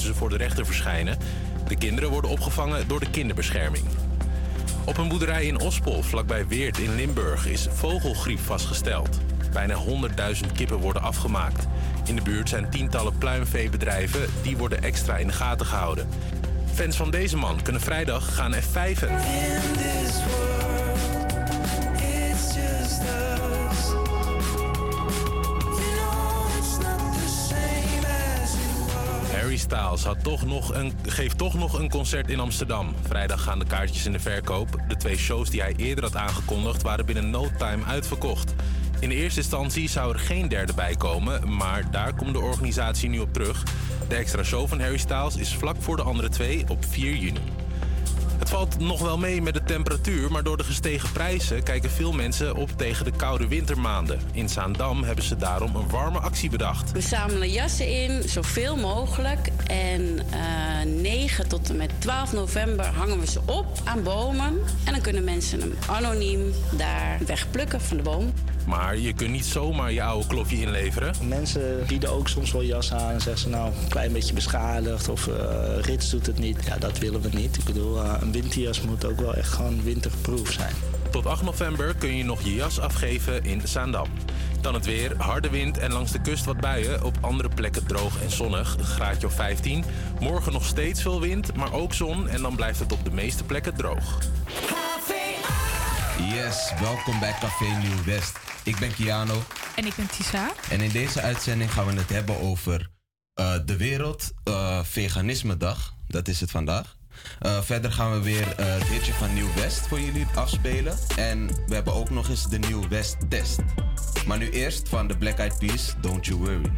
ze voor de rechter verschijnen. De kinderen worden opgevangen door de kinderbescherming. Op een boerderij in Ospol, vlakbij Weert in Limburg, is vogelgriep vastgesteld. Bijna 100.000 kippen worden afgemaakt. In de buurt zijn tientallen pluimveebedrijven, die worden extra in de gaten gehouden. Fans van deze man kunnen vrijdag gaan F5'en. Styles had toch nog een, geeft toch nog een concert in Amsterdam. Vrijdag gaan de kaartjes in de verkoop. De twee shows die hij eerder had aangekondigd waren binnen no time uitverkocht. In eerste instantie zou er geen derde bij komen, maar daar komt de organisatie nu op terug. De extra show van Harry Styles is vlak voor de andere twee op 4 juni. Het valt nog wel mee met de temperatuur, maar door de gestegen prijzen kijken veel mensen op tegen de koude wintermaanden. In Zaandam hebben ze daarom een warme actie bedacht. We zamelen jassen in, zoveel mogelijk. En uh, 9 tot en met 12 november hangen we ze op aan bomen. En dan kunnen mensen hem anoniem daar wegplukken van de boom. Maar je kunt niet zomaar je oude klopje inleveren. Mensen bieden ook soms wel jas aan en zeggen ze nou een klein beetje beschadigd of uh, rits doet het niet. Ja, dat willen we niet. Ik bedoel, uh, een winterjas moet ook wel echt gewoon winterproof zijn. Tot 8 november kun je nog je jas afgeven in Zaandam. Dan het weer, harde wind en langs de kust wat buien. Op andere plekken droog en zonnig, een graadje of 15. Morgen nog steeds veel wind, maar ook zon en dan blijft het op de meeste plekken droog. Yes, welkom bij Café Nieuw West. Ik ben Kiano. En ik ben Tisa. En in deze uitzending gaan we het hebben over uh, de Wereld uh, Veganisme Dag. Dat is het vandaag. Uh, verder gaan we weer het hitje van Nieuw West voor jullie afspelen. En we hebben ook nog eens de Nieuw West test. Maar nu eerst van de Black Eyed Peas, Don't You Worry.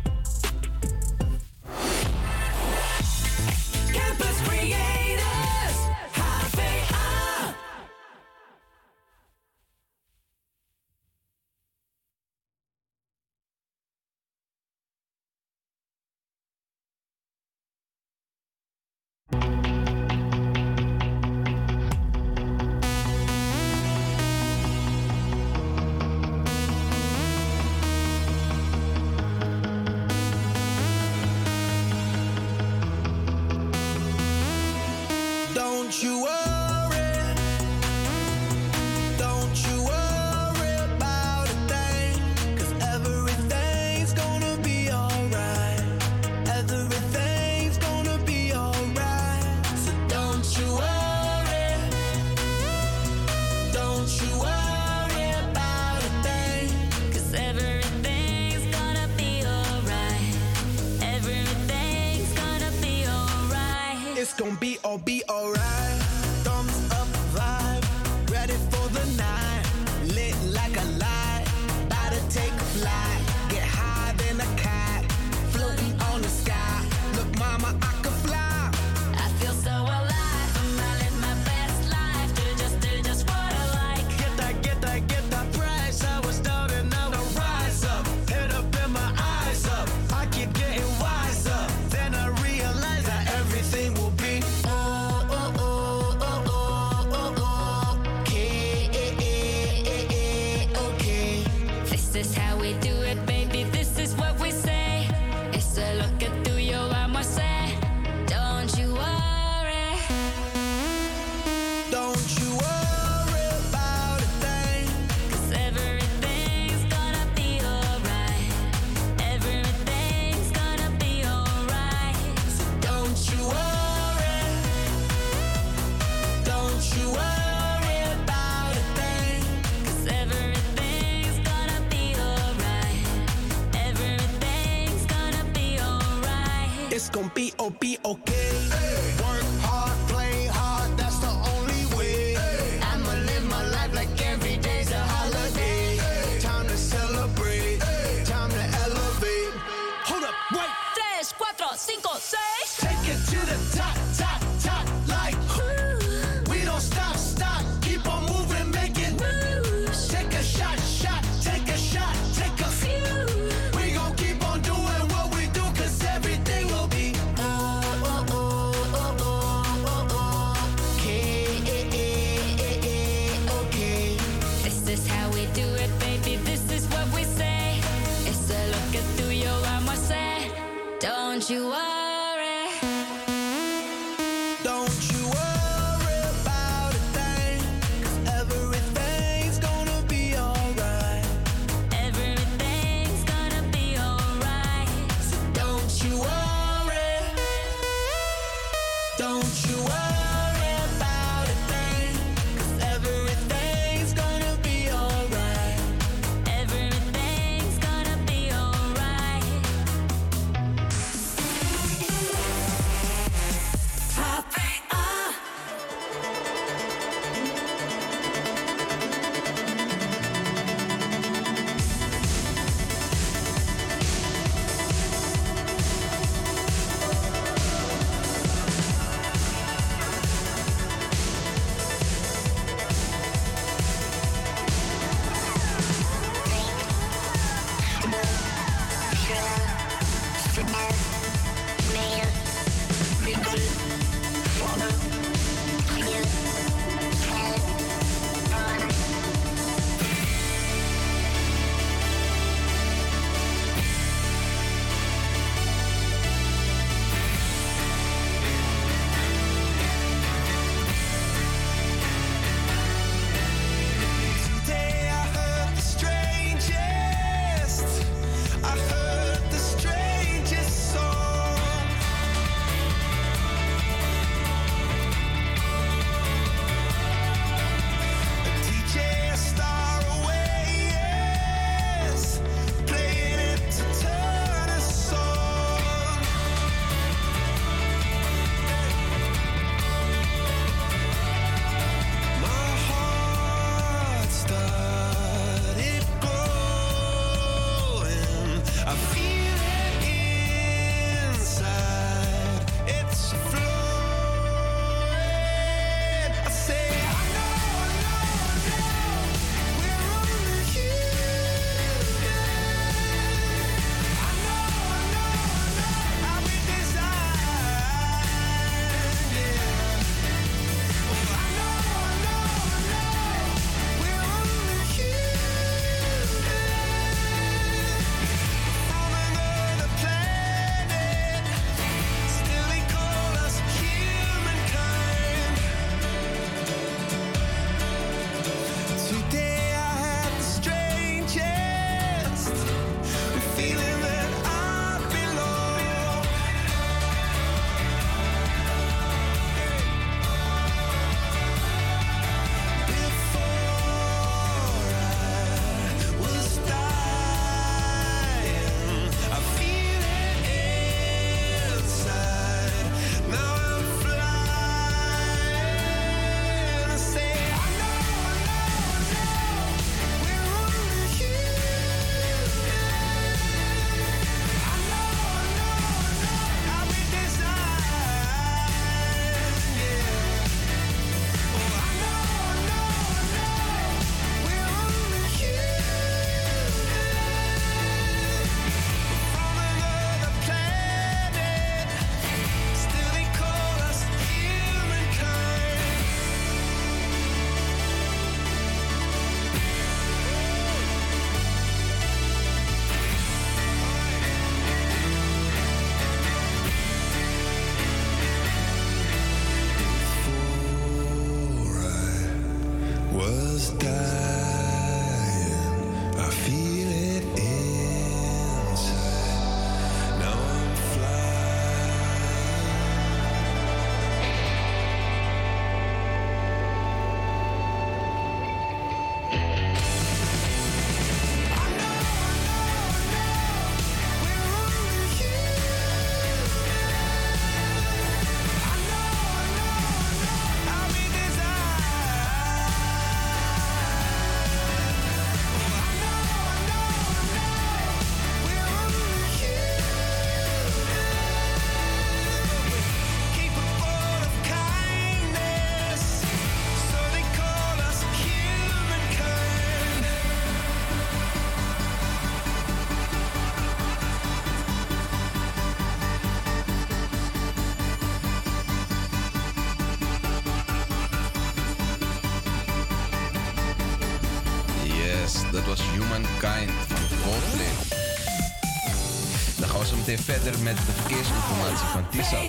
Verder met de verkeersinformatie van Tisa.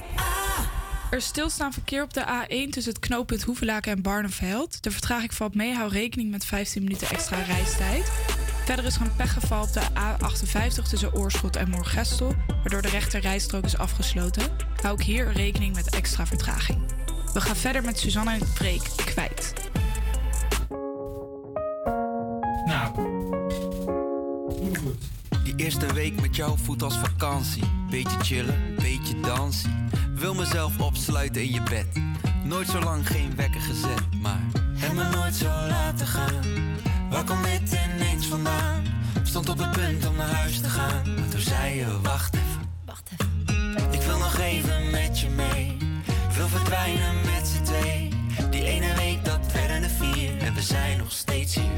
Er is stilstaan verkeer op de A1 tussen het knooppunt Hoevelaken en Barneveld. De vertraging valt mee, hou rekening met 15 minuten extra reistijd. Verder is er een pechgeval op de A58 tussen Oorschot en Moorgestel, waardoor de rechter rijstrook is afgesloten. Hou ook hier rekening met extra vertraging. We gaan verder met Suzanne en Freek kwijt. Nou. Die eerste week met jou voelt als vakantie. Chillen, beetje dansen. Wil mezelf opsluiten in je bed. Nooit zo lang geen wekker gezet, maar heb me nooit zo laten gaan. Waar komt dit ineens vandaan? Stond op het punt om naar huis te gaan. Maar toen zei je, wacht even. Wacht even. Ik wil nog even met je mee. Wil verdwijnen met z'n twee. Die ene week dat werden er vier. En we zijn nog steeds hier.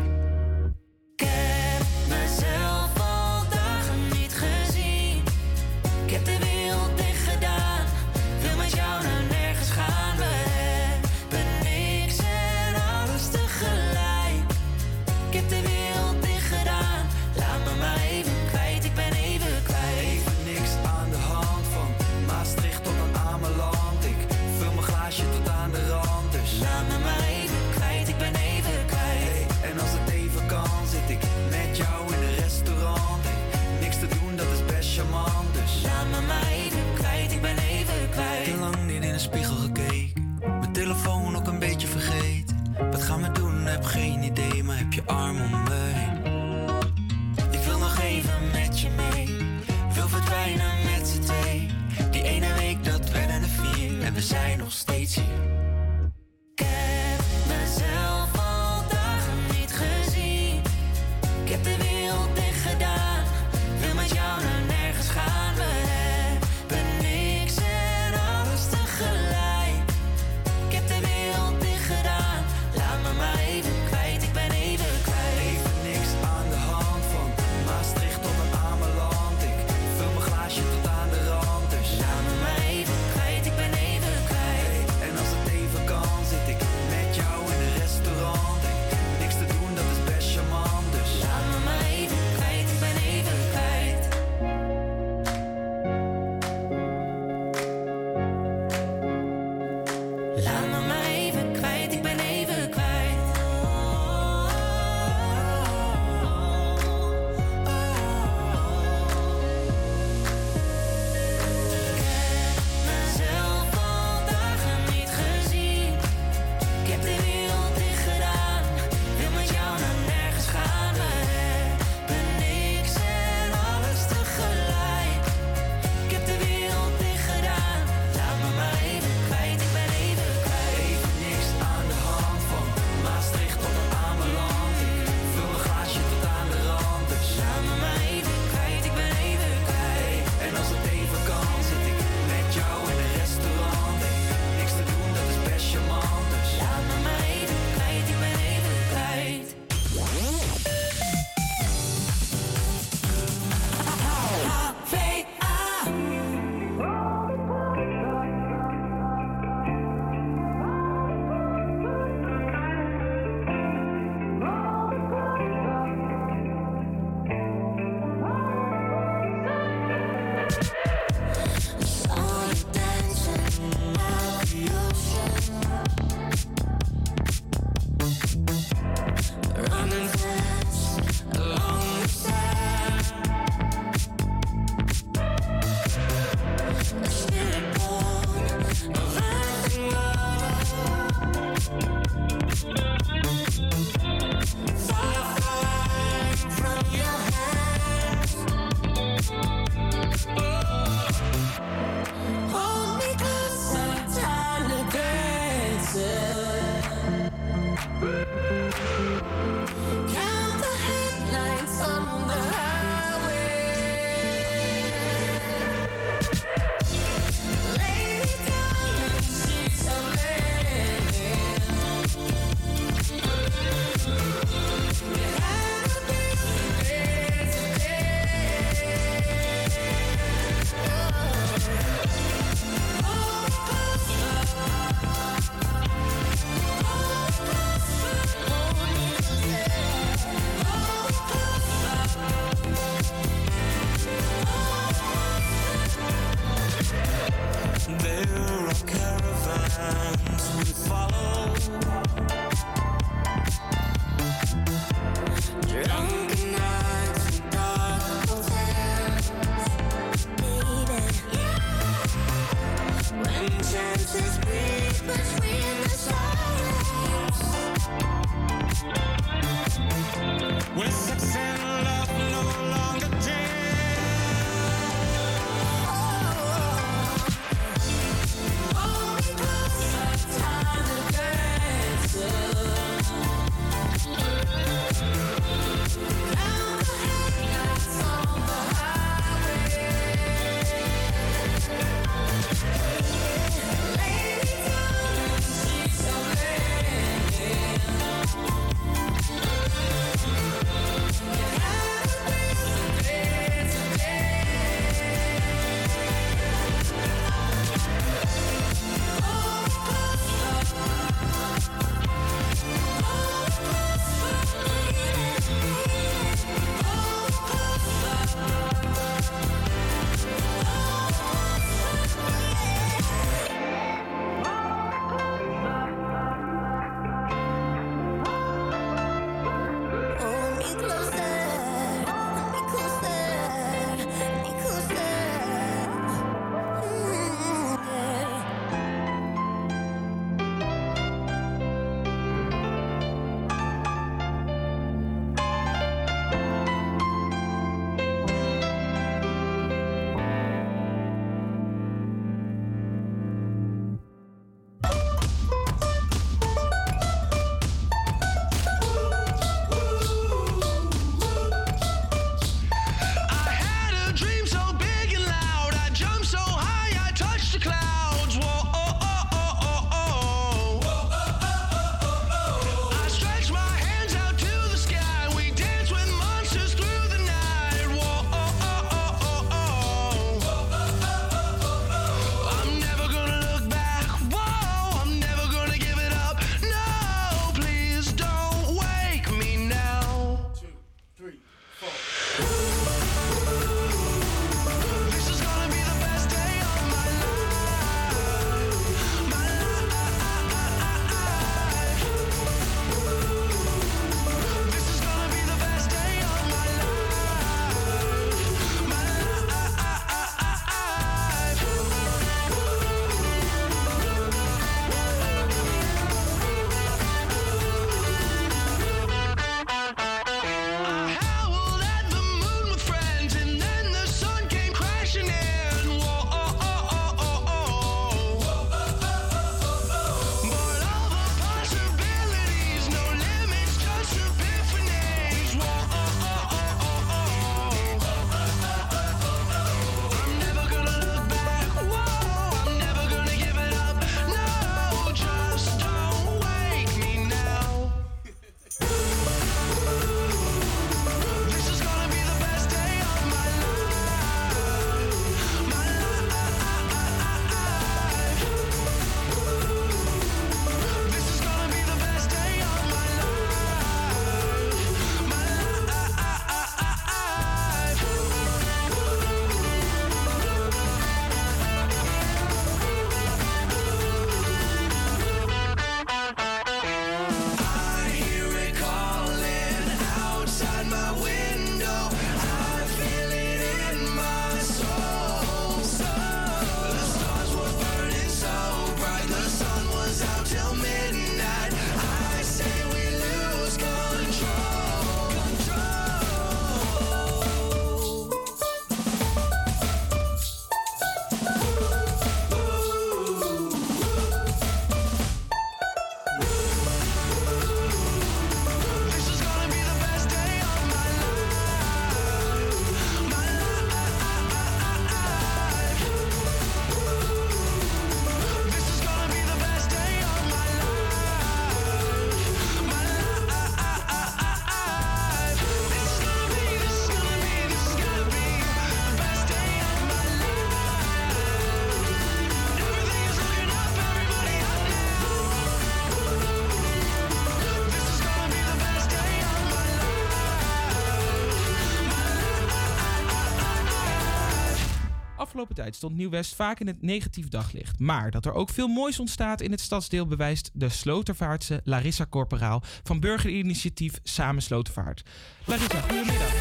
Afgelopen tijd stond Nieuw-West vaak in het negatief daglicht. Maar dat er ook veel moois ontstaat in het stadsdeel bewijst de Slotervaartse Larissa Corporaal van burgerinitiatief Samen Slotervaart. Larissa, goedemiddag.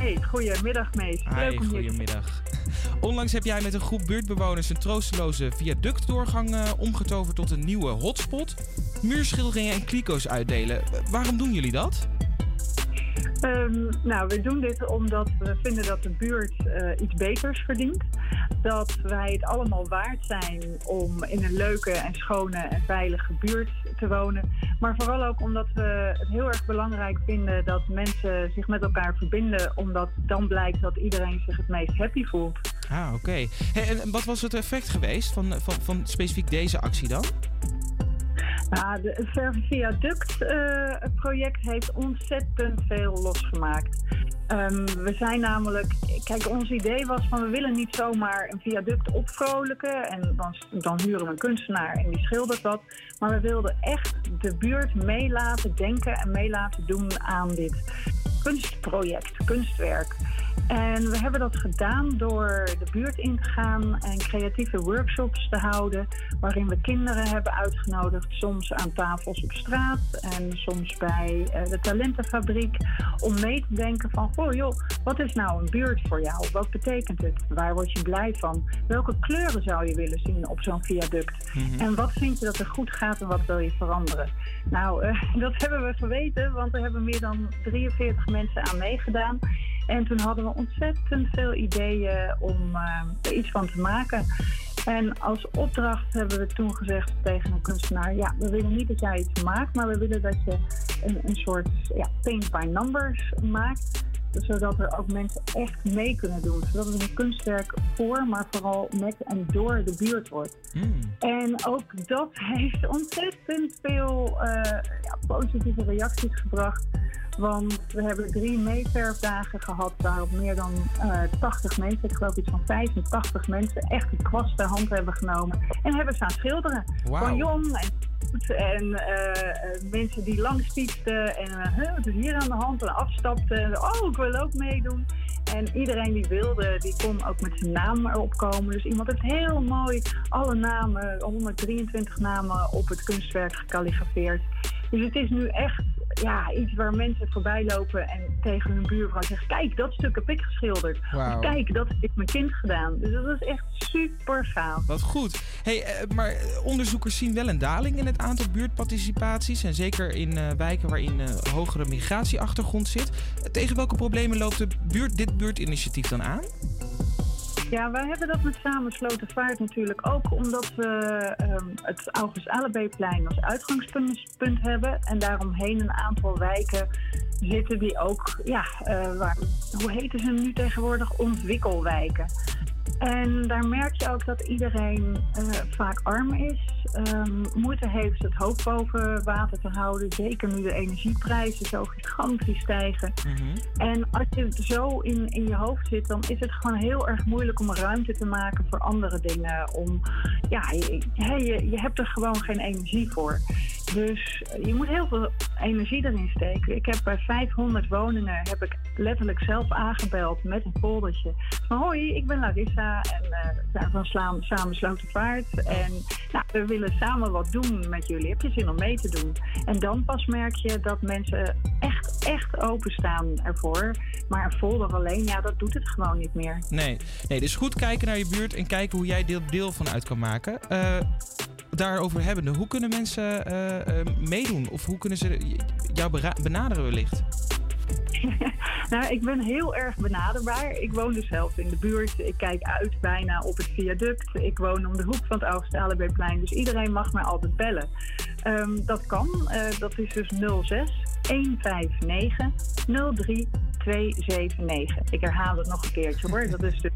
Hey, goedemiddag Mees. Hi, Leuk om goedemiddag. Onlangs heb jij met een groep buurtbewoners een troosteloze viaductdoorgang eh, omgetoverd tot een nieuwe hotspot. Muurschilderingen en kliko's uitdelen. Waarom doen jullie dat? Ehm, nou, we doen dit omdat we vinden dat de buurt eh, iets beters verdient. Dat wij het allemaal waard zijn om in een leuke en schone en veilige buurt te wonen. Maar vooral ook omdat we het heel erg belangrijk vinden dat mensen zich met elkaar verbinden. Omdat dan blijkt dat iedereen zich het meest happy voelt. Ah, oké. En wat was het effect geweest van, van, van specifiek deze actie dan? De- het eh, project heeft ontzettend veel losgemaakt. Ehm, we zijn namelijk, kijk, ons idee was van we willen niet zomaar een viaduct opvrolijken en dan, dan huren we een kunstenaar en die schildert wat. Maar we wilden echt de buurt mee laten denken en mee laten doen aan dit kunstproject, kunstwerk. En we hebben dat gedaan door de buurt in te gaan en creatieve workshops te houden. Waarin we kinderen hebben uitgenodigd, soms aan tafels op straat en soms bij eh, de talentenfabriek. Om mee te denken van, goh joh, wat is nou een buurt voor jou? Wat betekent het? Waar word je blij van? Welke kleuren zou je willen zien op zo'n viaduct? En wat vind je dat er goed gaat en wat wil je veranderen? Nou, eh, dat hebben we geweten, want er hebben meer dan 43 mensen aan meegedaan. En toen hadden we ontzettend veel ideeën om eh, er iets van te maken. En als opdracht hebben we toen gezegd tegen een kunstenaar: ja, we willen niet dat jij iets maakt, maar we willen dat je een, een soort ja, paint by numbers maakt. Zodat er ook mensen echt mee kunnen doen. Zodat het een kunstwerk voor, maar vooral met en door de buurt wordt. En ook dat heeft ontzettend veel eh, ja, positieve reacties gebracht. Want we hebben drie meeverfdagen gehad waarop meer dan eh 80 mensen, ik geloof iets van 85 mensen, echt een kwast ter hand hebben genomen. En hebben staan schilderen. Wauw. Van jong en en eh, eh, mensen die langs fietsten en eh, wat is hier aan de hand en afstapten. Oh, ik wil ook meedoen. En iedereen die wilde, die kon ook met zijn naam erop komen. Dus iemand heeft heel mooi alle namen, 123 namen op het kunstwerk gekalligrafeerd. Dus het is nu echt ja, iets waar mensen voorbij lopen en tegen hun buurvrouw zeggen: Kijk, dat stuk heb ik geschilderd. Of kijk, dat heeft mijn kind gedaan. Dus dat is echt super gaaf. Wat goed. Hey, eh, maar eh, onderzoekers zien wel een daling in het aantal buurtparticipaties. En zeker in eh, wijken waarin eh, hogere migratieachtergrond zit. Tegen welke problemen loopt de buurt, dit buurtinitiatief dan aan? Ja, wij hebben dat met Samen Slotervaart natuurlijk ook omdat we ehm, het August Alebeplein als uitgangspunt punt hebben. En daaromheen een aantal wijken zitten die ook, ja, eh, waar, hoe heten ze nu tegenwoordig? Ontwikkelwijken. En daar merk je ook dat iedereen eh, vaak arm is, ehm, moeite heeft het hoofd boven water te houden. Zeker nu de energieprijzen zo gigantisch stijgen. En als je zo in, in je hoofd zit, dan is het gewoon heel erg moeilijk om ruimte te maken voor andere dingen. Om, ja, je, je, je hebt er gewoon geen energie voor. Dus je moet heel veel energie erin steken. Ik heb bij 500 woningen heb ik letterlijk zelf aangebeld met een foldertje. Van hoi, ik ben Larissa en eh, we zijn van Slaan, Samen Slotervaart. En nou, we willen samen wat doen met jullie. Heb je zin om mee te doen? En dan pas merk je dat mensen echt, echt openstaan ervoor. Maar een alleen, ja, dat doet het gewoon niet meer. Nee. nee, dus goed kijken naar je buurt en kijken hoe jij deel, deel van uit kan maken. Eh, daarover hebbende, hoe kunnen mensen eh, eh, meedoen? Of hoe kunnen ze jou benaderen wellicht? nou, ik ben heel erg benaderbaar. Ik woon dus zelf in de buurt. Ik kijk uit bijna op het viaduct. Ik woon om de hoek van het Oud-Stalenbeekplein. Dus iedereen mag mij altijd bellen. Ehm, dat kan. Eh, dat is dus 06 159 03 279. Ik herhaal het nog een keertje hoor. Dat is dus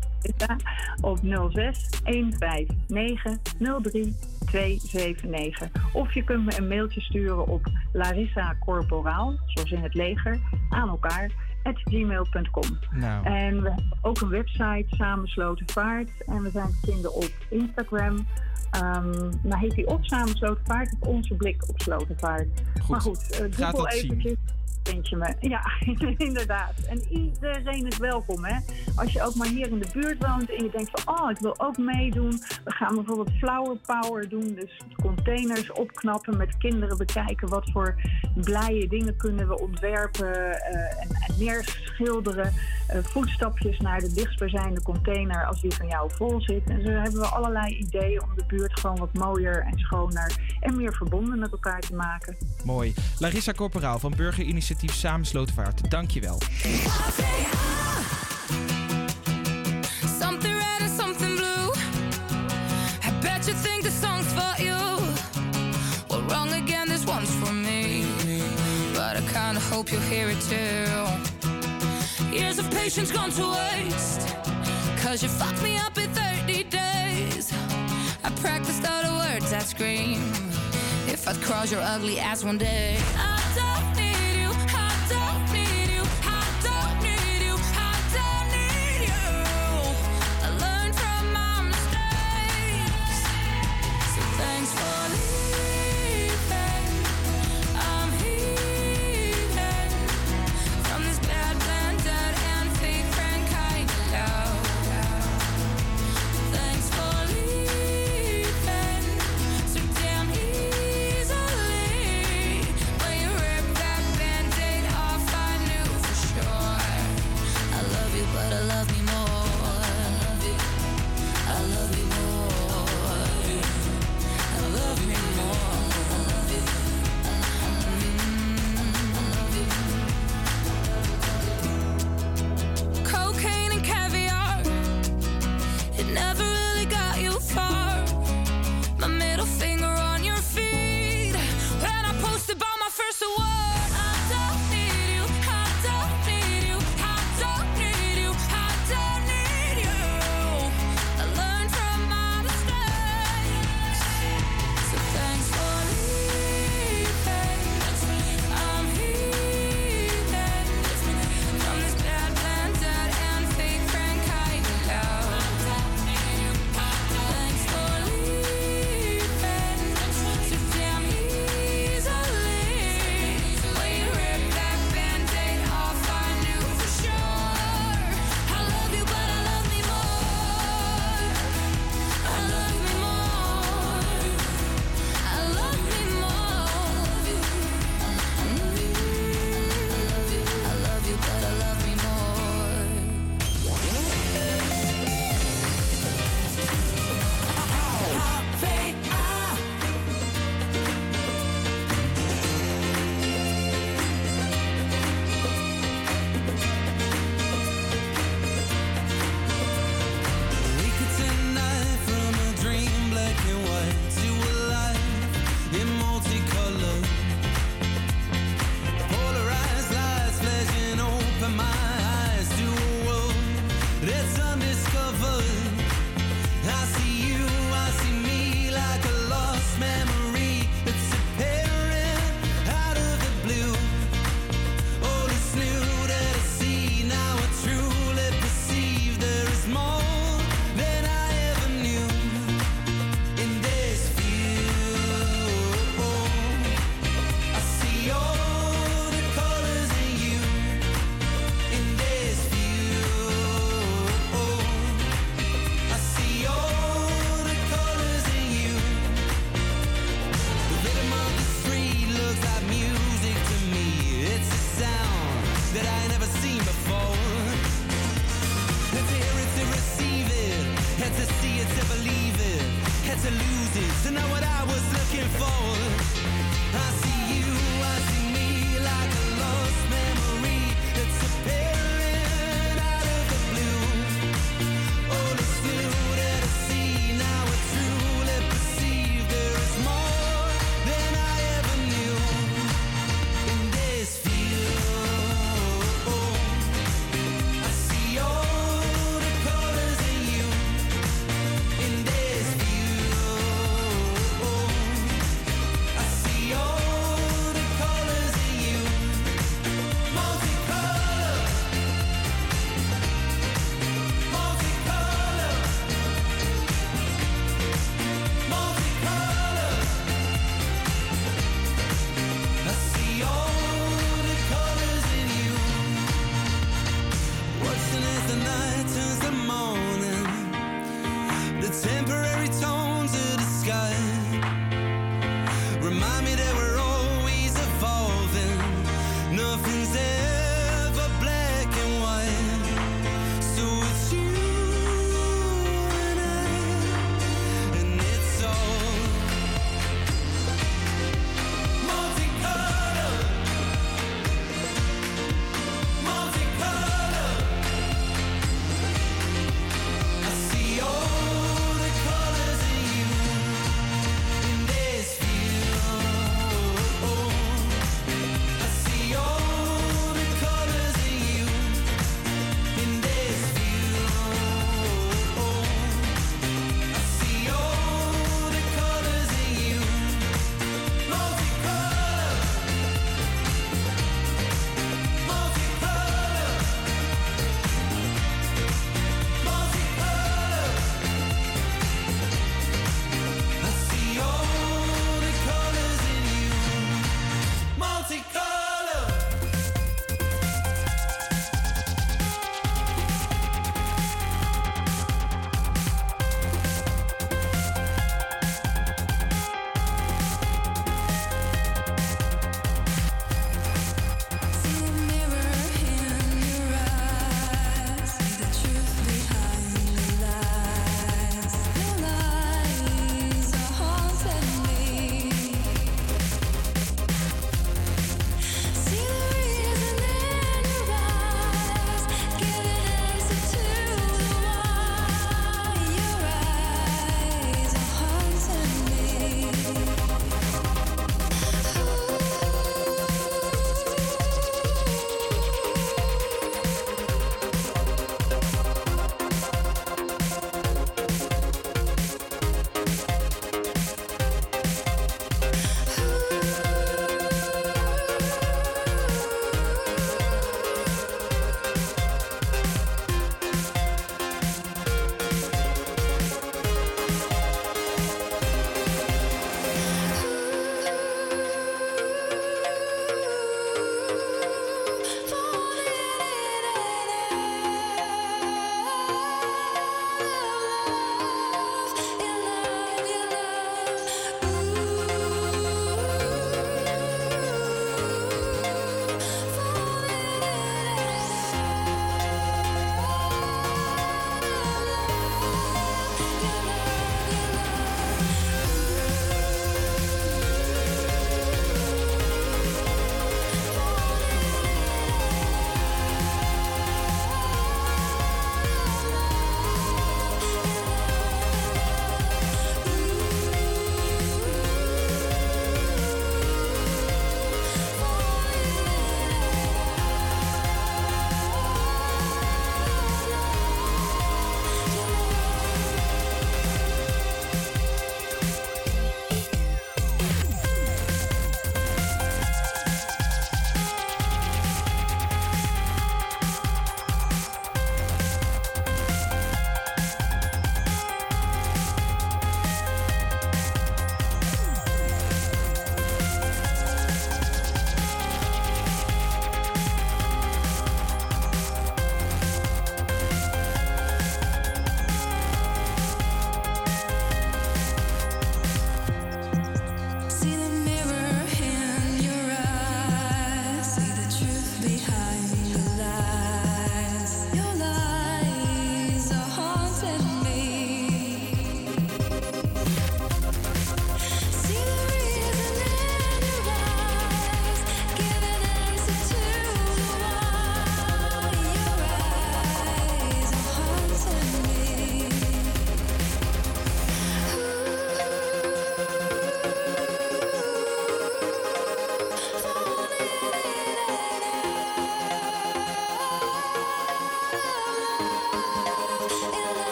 op 06 159 03 279. Of je kunt me een mailtje sturen op Larissa Corporaal, zoals in het leger, aan elkaar, at gmail.com. Nou. En we hebben ook een website, Samensloten Vaart. En we zijn te vinden op Instagram Ehm nou heet die of samen Slotenvaart of onze blik op Slotenvaart. Maar goed, eh Gaat Google dat zien. Vind je me? Ja, inderdaad. En iedereen is welkom, hè. Als je ook maar hier in de buurt woont en je denkt van... oh, ik wil ook meedoen. We gaan bijvoorbeeld flower power doen. Dus containers opknappen, met kinderen bekijken... wat voor blije dingen kunnen we ontwerpen eh, en, en neerschilderen. Eh, voetstapjes naar de dichtstbijzijnde container als die van jou vol zit. En zo hebben we allerlei ideeën om de buurt gewoon wat mooier en schoner... en meer verbonden met elkaar te maken. Mooi. Larissa Corporaal van Burgerinitiatief initiatief Samen Slotenvaart. Dankjewel. hope you'll hear it too. Years of patience gone to waste. Cause you fucked me up in 30 days. I practiced all the words I scream. If I'd cross your ugly ass one day, I don't.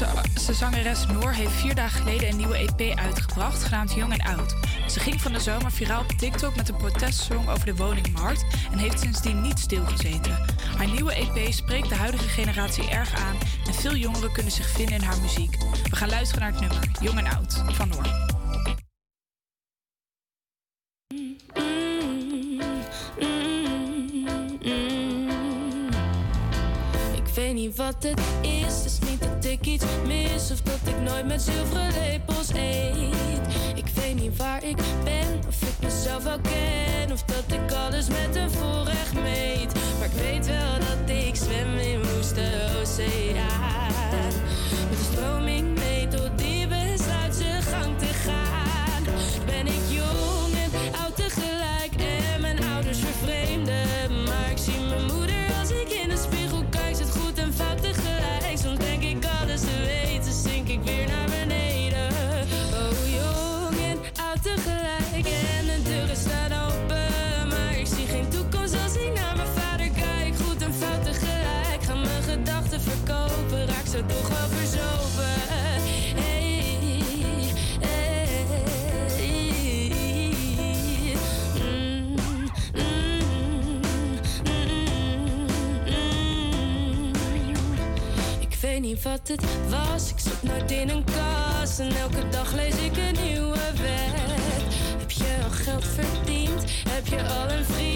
Nederlandse zangeres Noor heeft vier dagen geleden een nieuwe EP uitgebracht, genaamd Jong en Oud. Ze ging van de zomer viraal op TikTok met een protestsong over de woningmarkt en heeft sindsdien niet stilgezeten. Haar nieuwe EP spreekt de huidige generatie erg aan en veel jongeren kunnen zich vinden in haar muziek. We gaan luisteren naar het nummer Jong en Oud. was. Ik zit nooit in een kast en elke dag lees ik een nieuwe wet. Heb je al geld verdiend? Heb je al een vriend?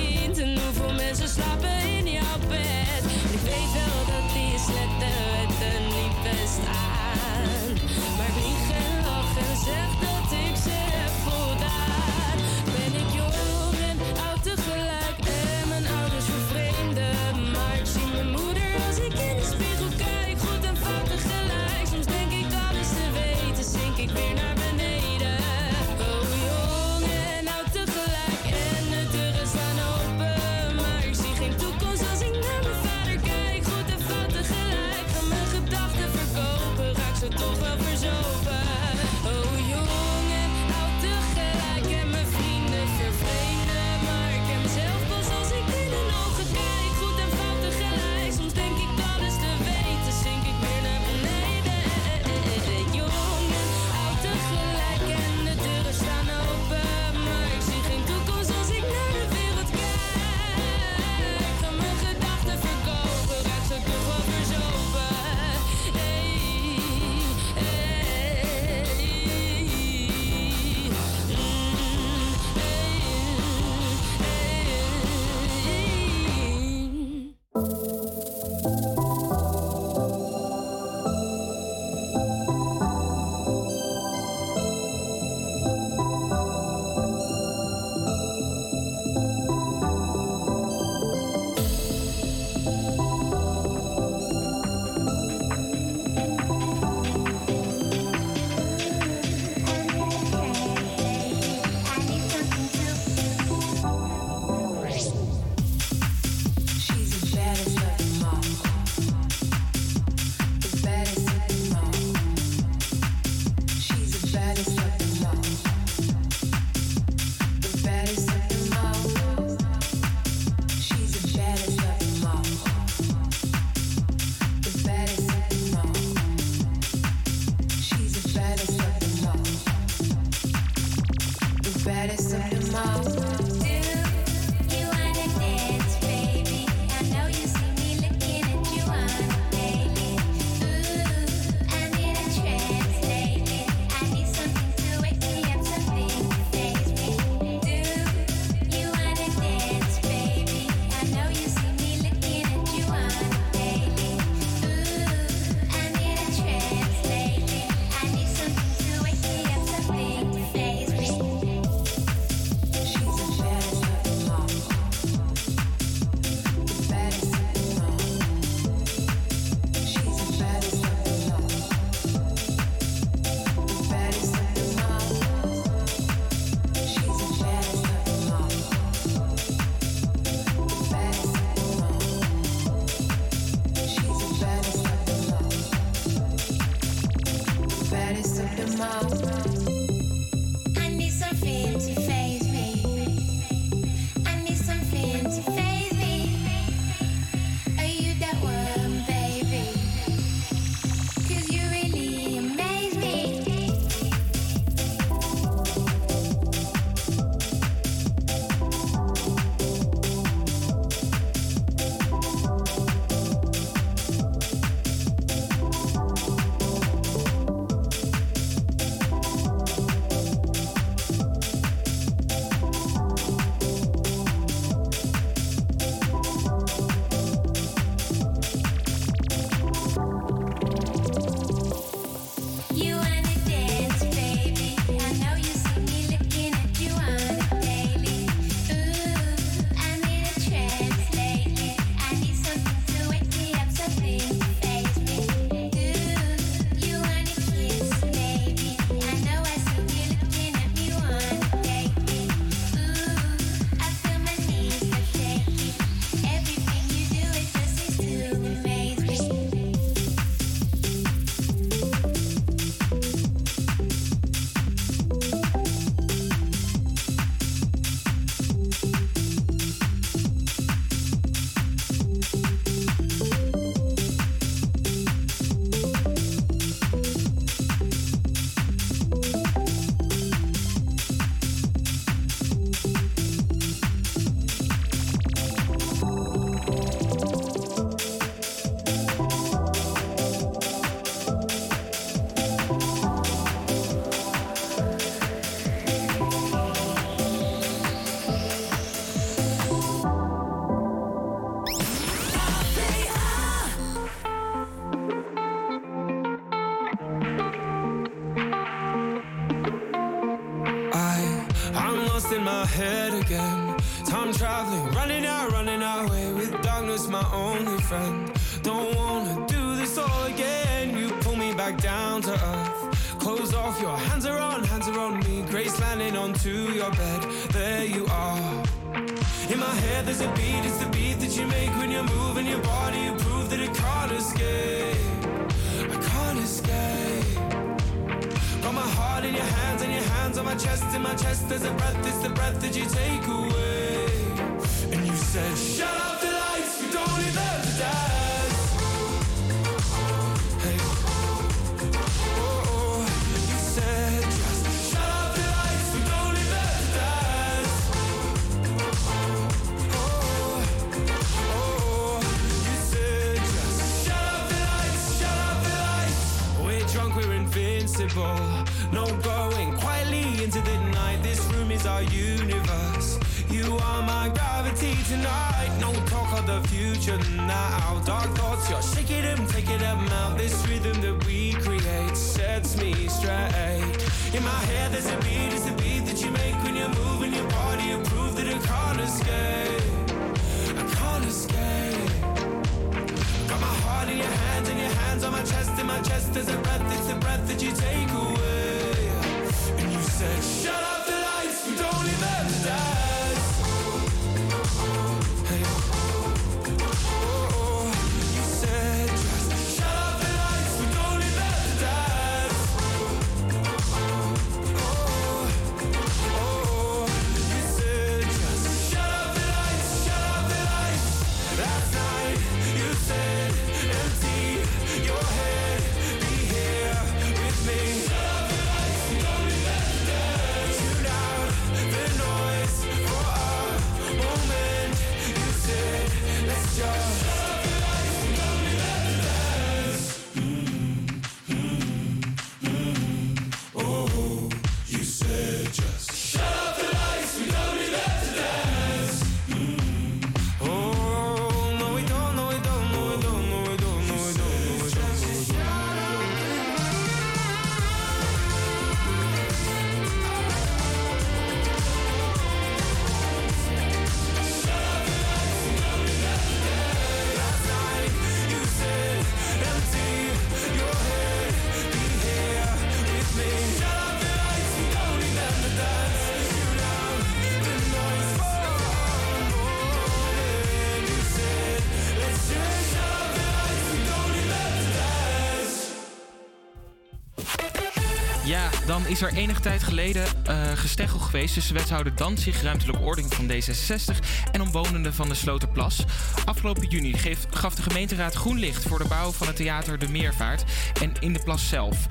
is er enige tijd geleden eh, uh, gesteggel geweest tussen wethouder Danzig, ruimtelijke ordening van D66 en omwonenden van de Sloterplas. Afgelopen juni gaf de gemeenteraad groen licht voor de bouw van het theater De Meervaart en in de plas zelf.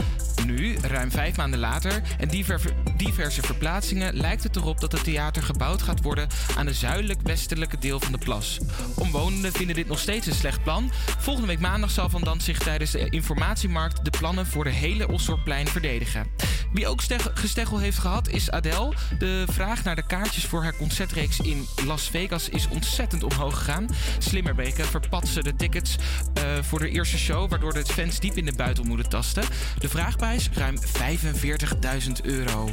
Nu, ruim vijf maanden later en diverse verplaatsingen, lijkt het erop dat het theater gebouwd gaat worden aan de zuidelijk-westelijke deel van de plas. Omwonenden vinden dit nog steeds een slecht plan. Volgende week maandag zal Van Danzig tijdens de informatiemarkt de plannen voor de hele Osdorpplein verdedigen. Wie ook gesteggel heeft gehad is Adele. De vraag naar de kaartjes voor haar concertreeks in Las Vegas is ontzettend omhoog gegaan. Slimmerbeke verpatsen de tickets eh, voor de eerste show, waardoor de fans diep in de buitel moeten tasten. De vraagprijs ruim 45.000 euro.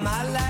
My life.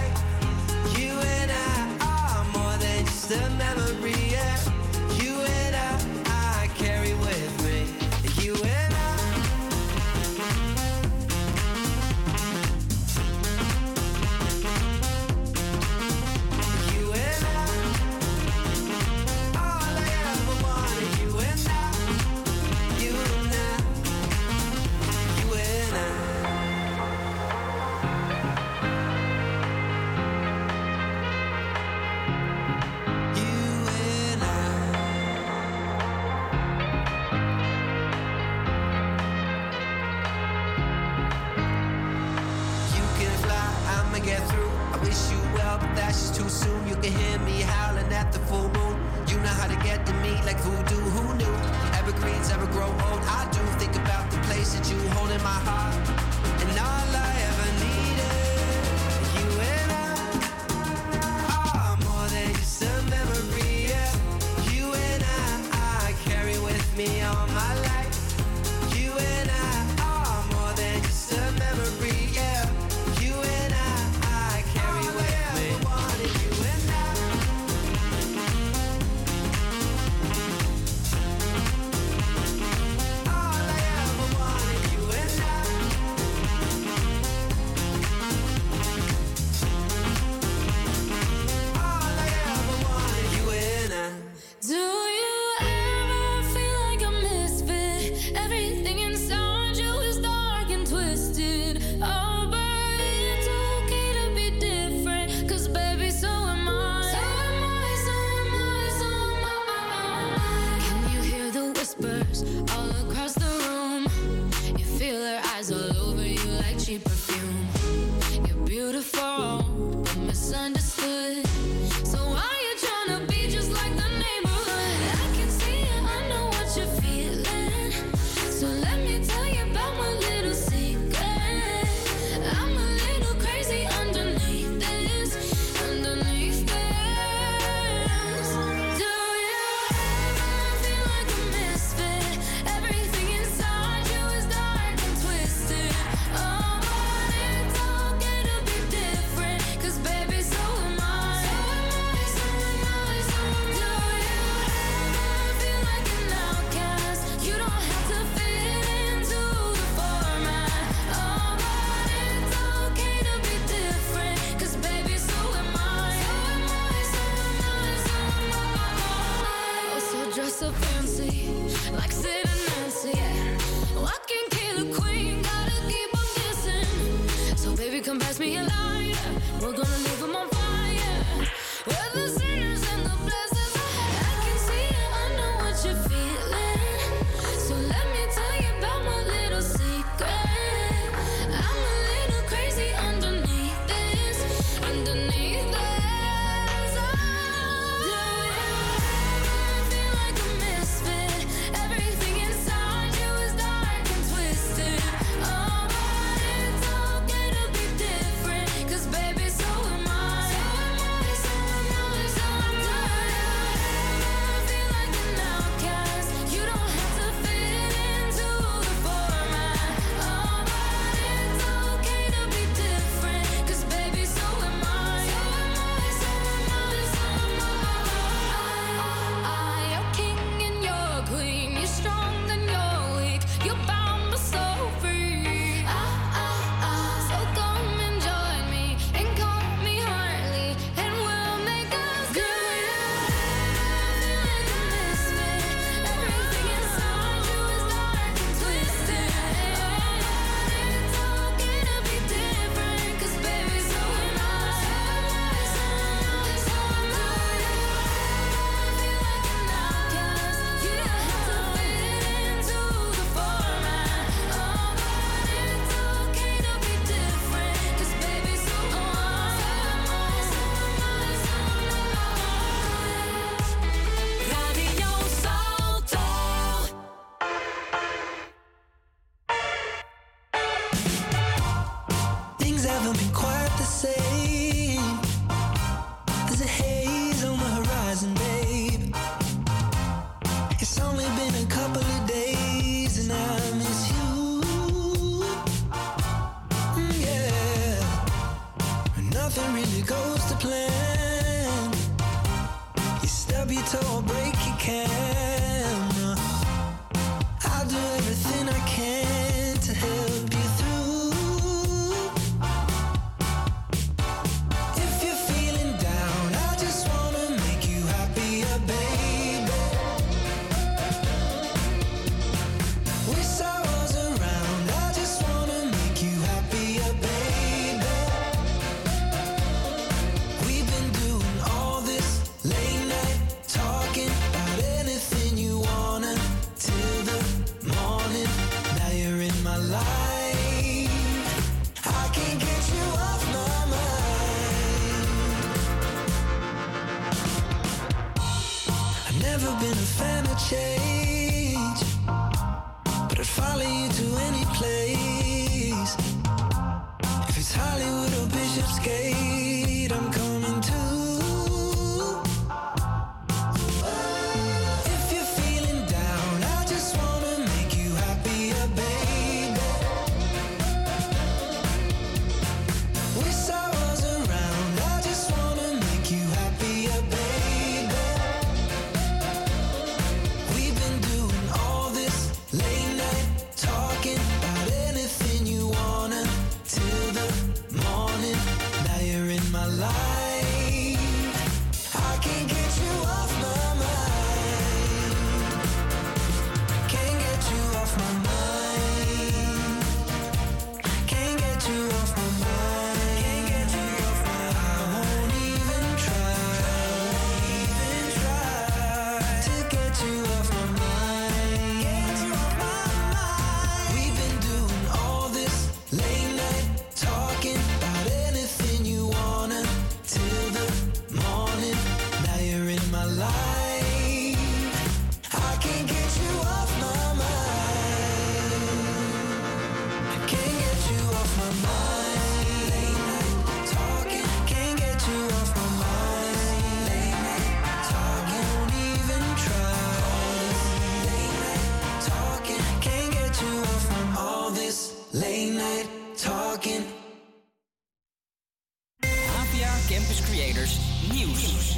Campus Creators Nieuws.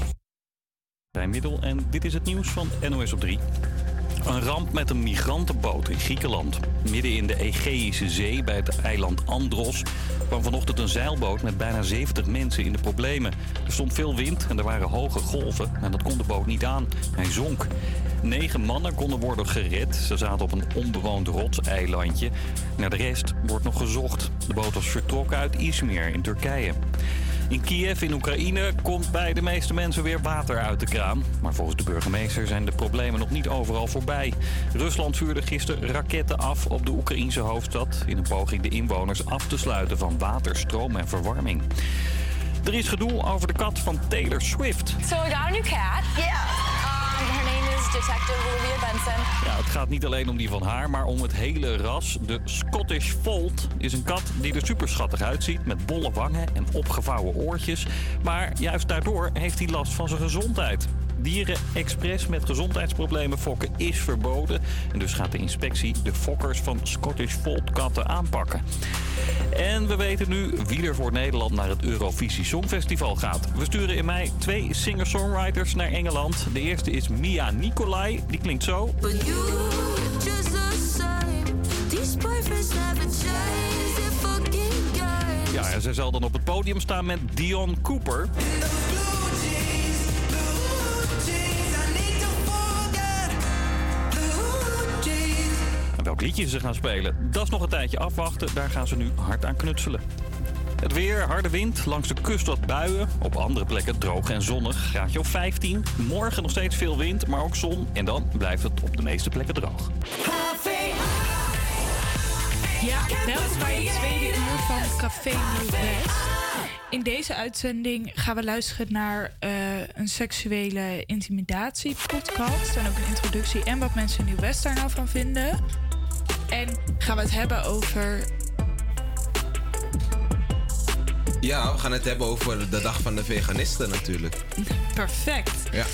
En dit is het nieuws van NOS op 3. Een ramp met een migrantenboot in Griekenland. Midden in de Egeïsche Zee bij het eiland Andros kwam vanochtend een zeilboot met bijna 70 mensen in de problemen. Er stond veel wind en er waren hoge golven en dat kon de boot niet aan. Hij zonk. Negen mannen konden worden gered. Ze zaten op een onbewoond rotseilandje. Naar de rest wordt nog gezocht. De boot was vertrokken uit Izmir in Turkije. In Kiev in Oekraïne komt bij de meeste mensen weer water uit de kraan. Maar volgens de burgemeester zijn de problemen nog niet overal voorbij. Rusland vuurde gisteren raketten af op de Oekraïnse hoofdstad... in een poging de inwoners af te sluiten van water, stroom en verwarming. Er is gedoe over de kat van Taylor Swift. So I got a new cat. Yeah. Ja, het gaat niet alleen om die van haar, maar om het hele ras. De Scottish Fold is een kat die er super schattig uitziet... met bolle wangen en opgevouwen oortjes. Maar juist daardoor heeft hij last van zijn gezondheid. Dieren expres met gezondheidsproblemen fokken is verboden. En dus gaat de inspectie de fokkers van Scottish Fold katten aanpakken. En we weten nu wie er voor Nederland naar het Eurovisie Songfestival gaat. We sturen in mei twee singer-songwriters naar Engeland. De eerste is Mia Nicolai. Die klinkt zo. Ja, en zij zal dan op het podium staan met Dion Cooper. En welk liedje ze gaan spelen, dat is nog een tijdje afwachten. Daar gaan ze nu hard aan knutselen. Het weer, harde wind, langs de kust wat buien. Op andere plekken droog en zonnig, graadje of 15. Morgen nog steeds veel wind, maar ook zon. En dan blijft het op de meeste plekken droog. Ja, welkom bij het tweede uur van Café Nieuw-West. In deze uitzending gaan we luisteren naar eh, een seksuele intimidatie podcast. En ook een introductie en wat mensen in Nieuw-West daar nou van vinden. En gaan we het hebben over... Ja, we gaan het hebben over de dag van de veganisten natuurlijk. Perfect. Ja.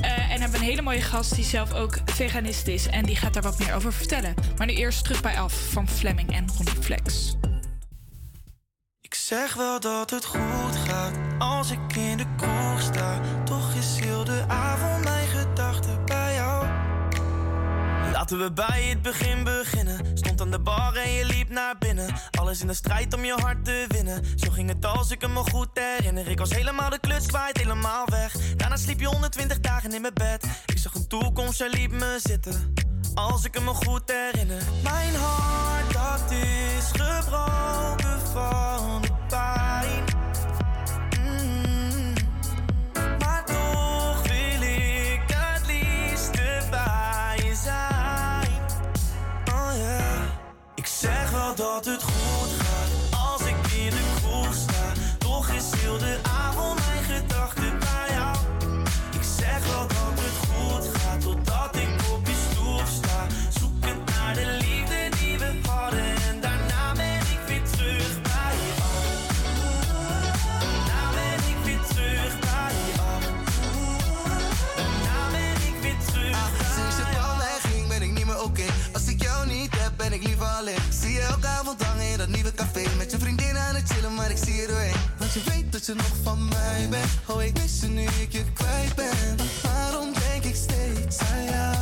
Eh, en hebben een hele mooie gast die zelf ook veganist is. En die gaat daar wat meer over vertellen. Maar nu eerst terug bij Af van Fleming en Ronnie Flex. Zeg wel dat het goed gaat als ik in de kroeg sta. Toch is heel de avond mijn gedachten bij jou. Laten we bij het begin beginnen. Stond aan de bar en je liep naar binnen. Alles in de strijd om je hart te winnen. Zo ging het als ik me goed herinner. Ik was helemaal de kluts kwijt, helemaal weg. Daarna sliep je 120 dagen in mijn bed. Ik zag een toekomst, jij liep me zitten. Als ik het me goed herinner. Mijn hart, dat is gebroken van de pijn. Mm. Maar toch wil ik het liefste bij zijn. Oh yeah. Ik zeg wel dat het goed Je vriendin aan het chillen, maar ik zie je doorheen. Want je weet dat je nog van mij bent. Oh, ik mis je nu ik je kwijt ben. Waarom denk ik steeds aan jou?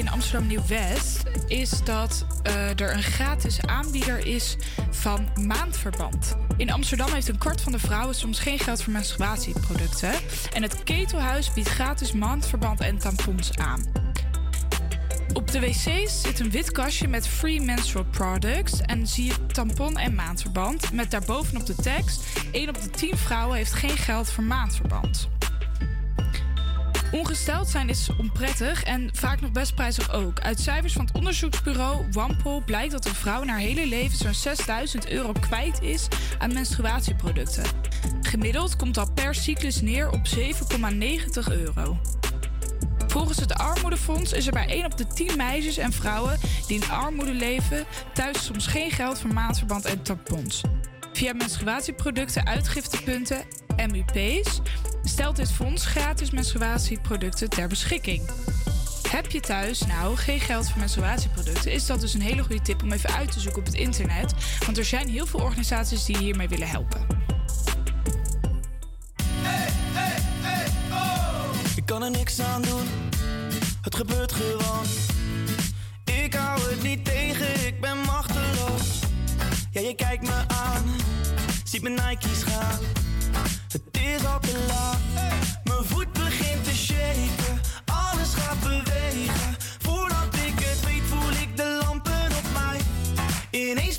In Amsterdam Nieuw-West is dat eh, er een gratis aanbieder is van maandverband. In Amsterdam heeft een kwart van de vrouwen soms geen geld voor menstruatieproducten. En het Ketelhuis biedt gratis maandverband en tampons aan. Op de wc's zit een wit kastje met free menstrual products en zie je tampon en maandverband met daarbovenop de tekst: 1 op de 10 vrouwen heeft geen geld voor maandverband. Ongesteld zijn is onprettig en vaak nog best prijzig ook. Uit cijfers van het onderzoeksbureau Wampel blijkt dat een vrouw in haar hele leven zo'n 6000 euro kwijt is aan menstruatieproducten. Gemiddeld komt dat per cyclus neer op 7,90 euro. Volgens het Armoedefonds is er bij 1 op de 10 meisjes en vrouwen die in armoede leven thuis soms geen geld voor maandverband en tampons. Via menstruatieproducten uitgiftepunten MUP's stelt dit fonds gratis menstruatieproducten ter beschikking. Heb je thuis nou geen geld voor menstruatieproducten, is dat dus een hele goede tip om even uit te zoeken op het internet. Want er zijn heel veel organisaties die hiermee willen helpen. Ik kan er niks aan doen, het gebeurt gewoon. Ik hou het niet tegen, ik ben machteloos. Ja, je kijkt me aan, ziet mijn Nike's gaan. Het is al te laat, mijn voet begint te shaken. Alles gaat bewegen, voordat ik het weet voel ik de lampen op mij. Ineens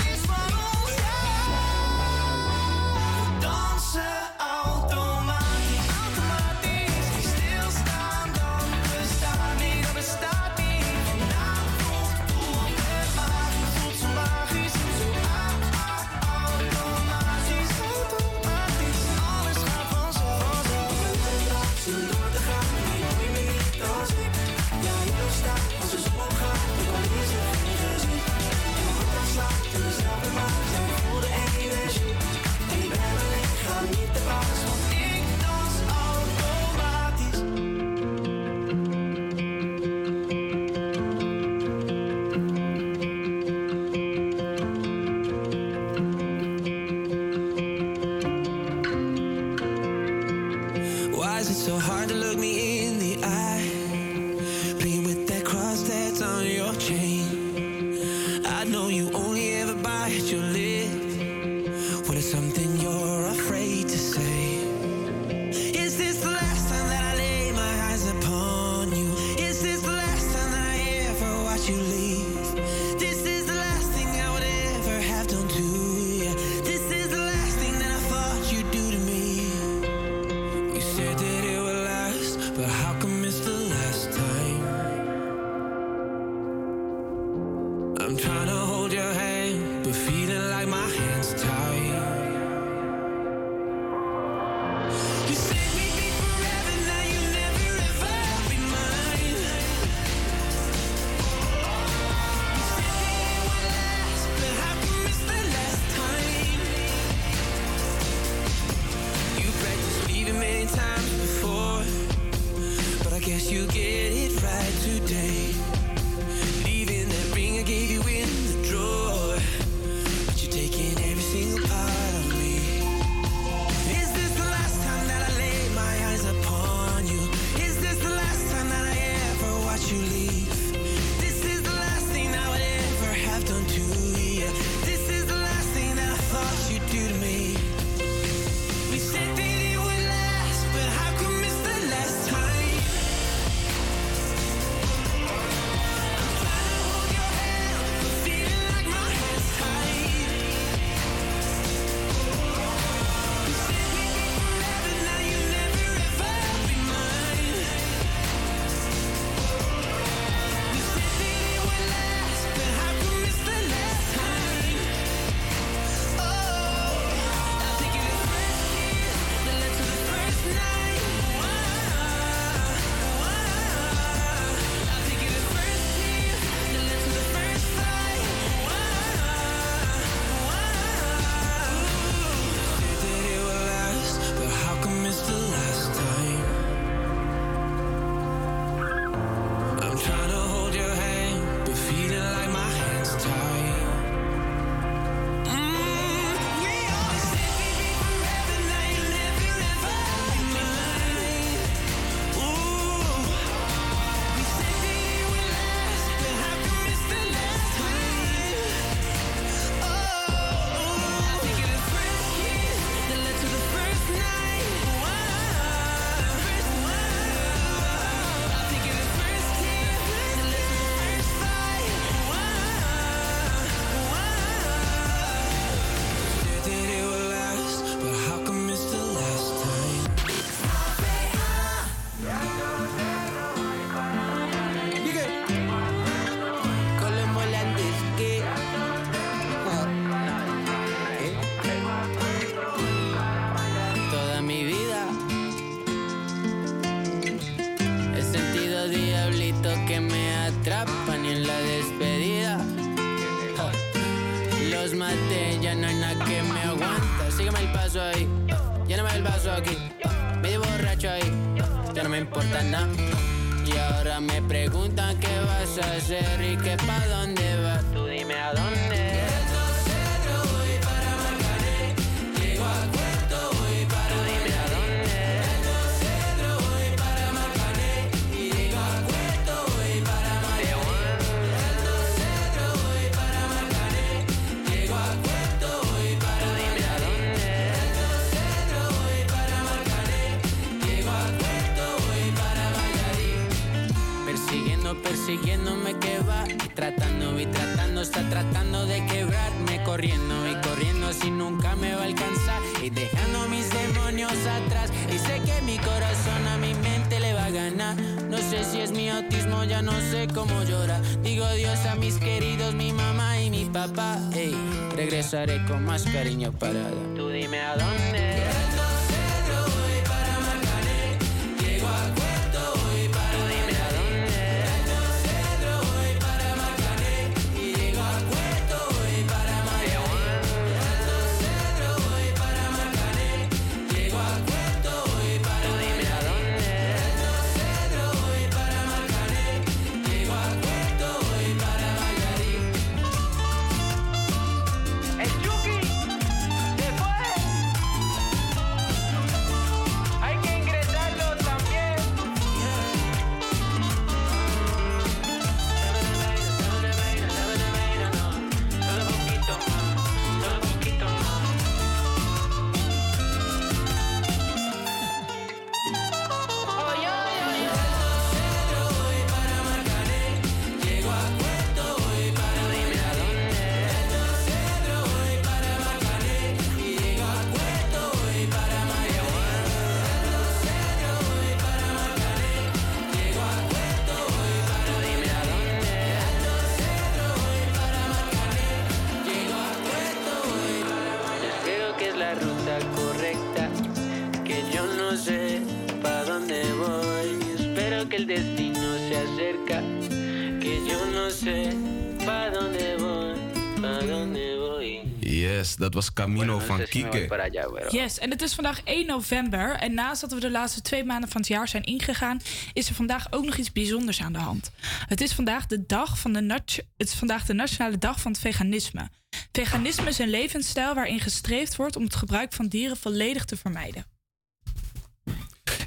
Kike. para allá, pero- Yes, en het is vandaag 1 november. En naast dat we de laatste twee maanden van het jaar zijn ingegaan, is er vandaag ook nog iets bijzonders aan de hand. Het is vandaag de, dag van de, nat- het is vandaag de Nationale Dag van het Veganisme. Veganisme is een levensstijl waarin gestreefd wordt om het gebruik van dieren volledig te vermijden.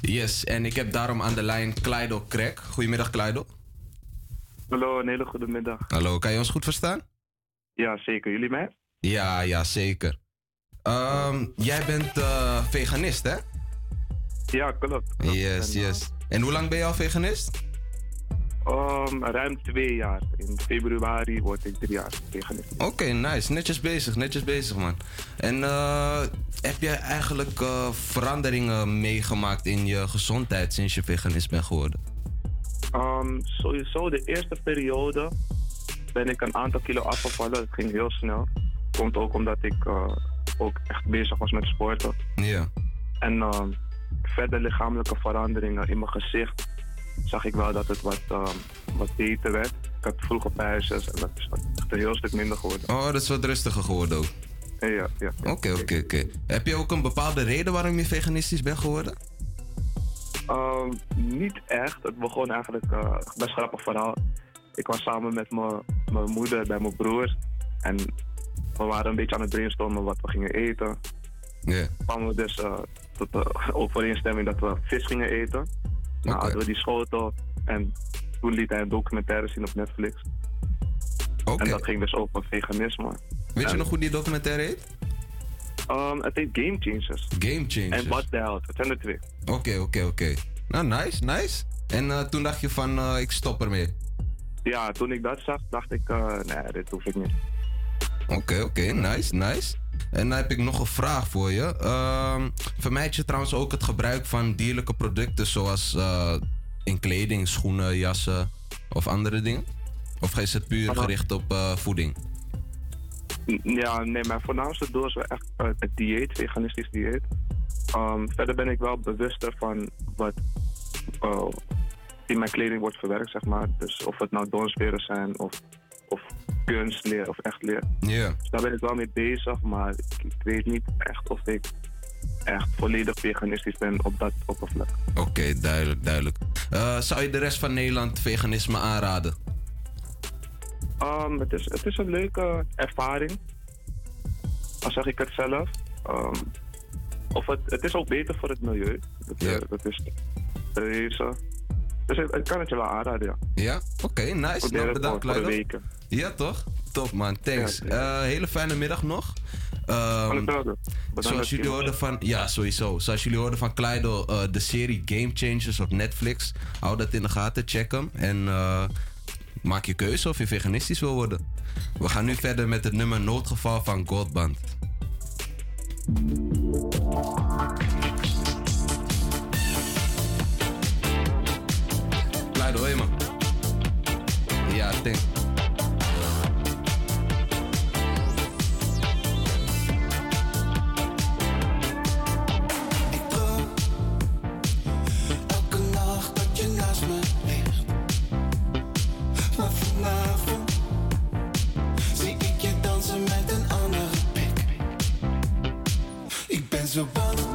Yes, en ik heb daarom aan de lijn Kleido Krek. Goedemiddag Kleido. Hallo, een hele goede middag. Hallo, kan je ons goed verstaan? Ja, zeker. Jullie mij? Ja, ja, zeker. Ehm, jij bent eh, veganist, hè? Ja, klopt. Yes, yes. En hoe lang ben je al veganist? Um, ruim twee jaar. In februari word ik drie jaar veganist. Oké, nice. Netjes bezig, netjes bezig, man. En eh, heb jij eigenlijk eh, veranderingen meegemaakt in je gezondheid sinds je veganist bent geworden? Um, sowieso de eerste periode ben ik een aantal kilo afgevallen. Het ging heel snel. Komt ook omdat ik eh, ook echt bezig was met sporten. Ja. En um, verder lichamelijke veranderingen in mijn gezicht zag ik wel dat het wat, um, wat beter werd. Ik had vroeger pijsjes en dat is wat- echt een heel stuk minder geworden. Oh, dat is wat rustiger geworden ook. Ja, ja. Oké, oké, oké. Heb je ook een bepaalde reden waarom je veganistisch bent geworden? Ehm, niet echt. Het begon eigenlijk eh best grappig verhaal. Ik was samen met mijn mijn moeder bij mijn broer. En we waren een beetje aan het brainstormen wat we gingen eten. Ja. kwamen we dus eh, tot de overeenstemming dat we vis gingen eten. Nou, hadden we die schotel. En toen liet hij een documentaire zien op Netflix. En dat ging dus over veganisme. Weet je nog hoe die documentaire heet? ehm, het heet Game Changers. Game Changers. En What the Hell. Het zijn er twee. Oké, oké, oké. Nou, nice, nice. En eh, toen dacht je van, eh, ik stop ermee. Ja, toen ik dat zag, dacht ik, nee, dit hoef ik niet. Oké, oké, nice, nice. En dan heb ik nog een vraag voor je. Ehm, vermijd je trouwens ook het gebruik van dierlijke producten zoals eh, in kleding, schoenen, jassen of andere dingen? Of is het puur gericht op eh, voeding? N- Ja, nee, mijn voornaamste doel is wel echt eh, het dieet, veganistisch dieet. Ehm, verder ben ik wel bewuster van wat in mijn kleding wordt verwerkt, zeg maar. Dus of het nou donsveren zijn of, of kunstleer of echt leer. Ja. Dus daar ben ik wel mee bezig, maar ik, ik weet niet echt of ik echt volledig veganistisch ben op dat oppervlak. Oké, duidelijk, duidelijk. Eh, zou je de rest van Nederland veganisme aanraden? Ehm, het, is, het is een leuke ervaring. Al zeg ik het zelf. Ehm, of het, het is ook beter voor het milieu. Dat, eh, dat is deze. Dus ik, ik kan het je wel aanraden, ja. Ja? Oké, nice. Nou, bedankt, voor- voor de Leider. Ja, toch? Top, man. Thanks. Eh, hele fijne middag nog. Bedankt zoals jullie hoorden van... Ja, sowieso. Zoals jullie hoorden van Kleido, eh, de serie Game Changers op Netflix. Hou dat in de gaten, check hem. En eh, maak je keuze of je veganistisch wil worden. We gaan nu verder met het nummer Noodgeval van Goldband. Kleido, hoor je me? Ja, denk. Zie ik je dansen met een andere pik. Ik ben zo bang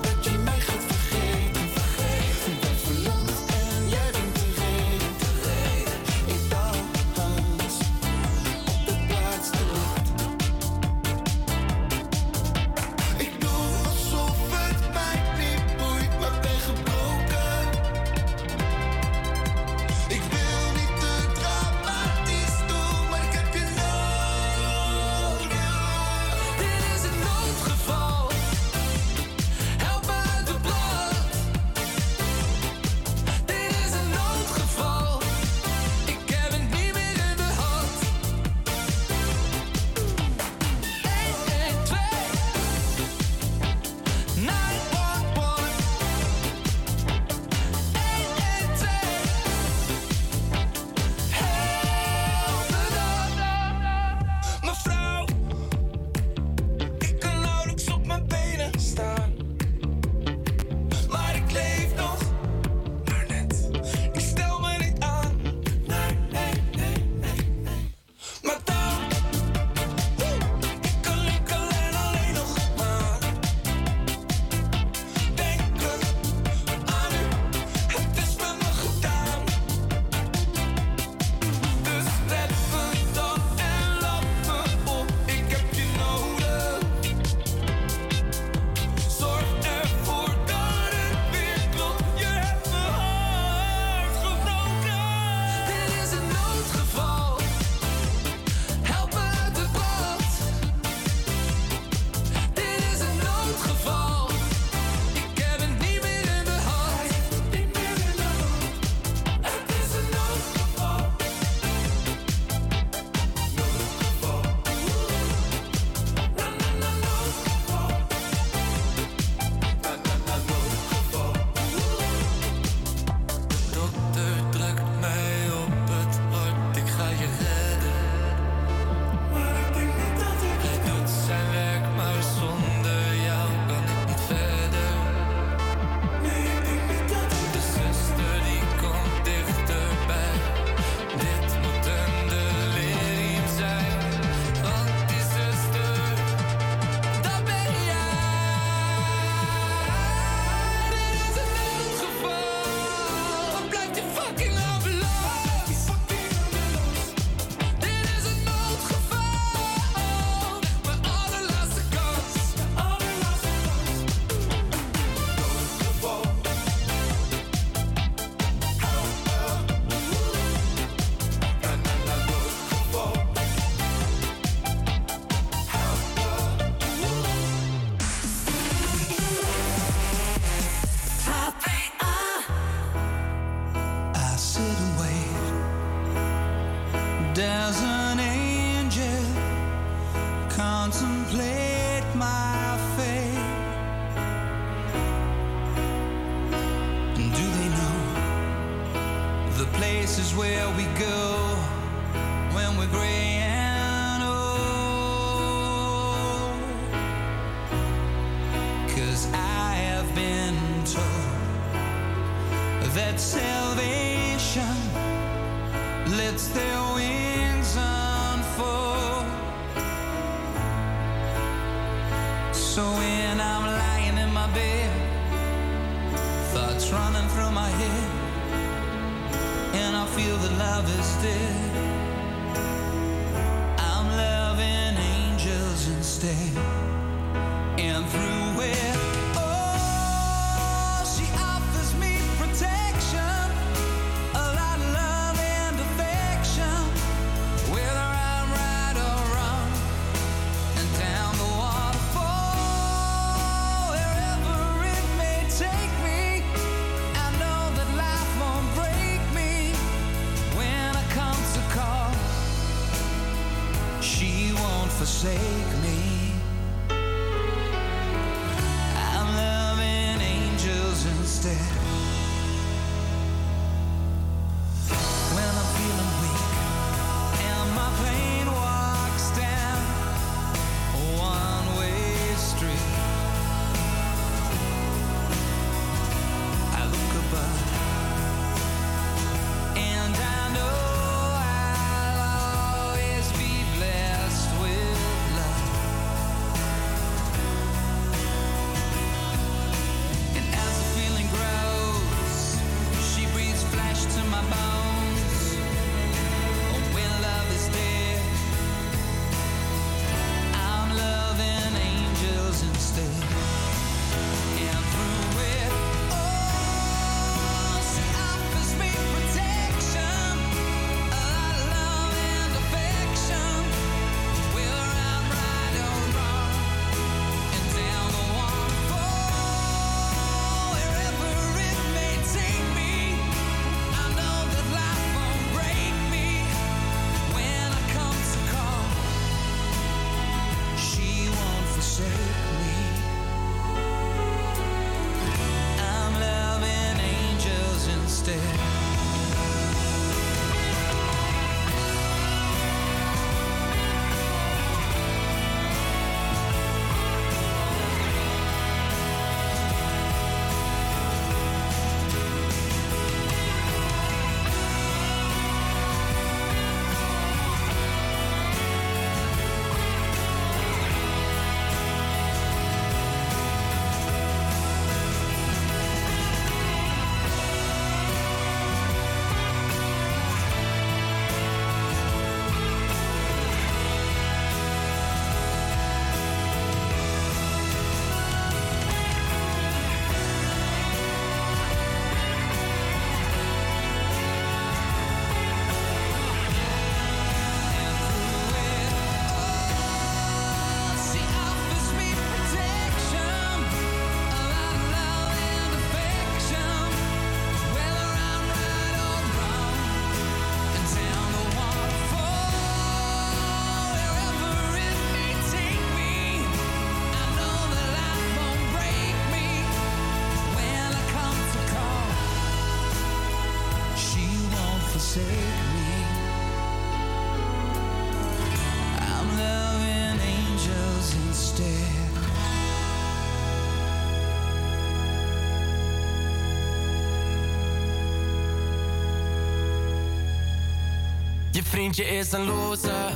Vriendje is een loser.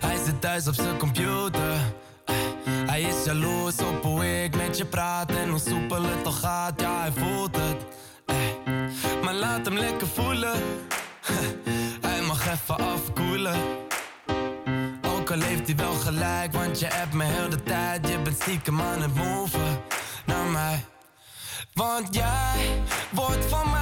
Hij zit thuis op zijn computer. Hij is jaloers op hoe ik met je praat en hoe soepel het toch gaat. Ja, hij voelt het. Maar laat hem lekker voelen. Hij mag even afkoelen. Ook al heeft hij wel gelijk, want je hebt me heel de tijd. Je bent stiekem aan het moven naar mij. Want jij wordt van mij.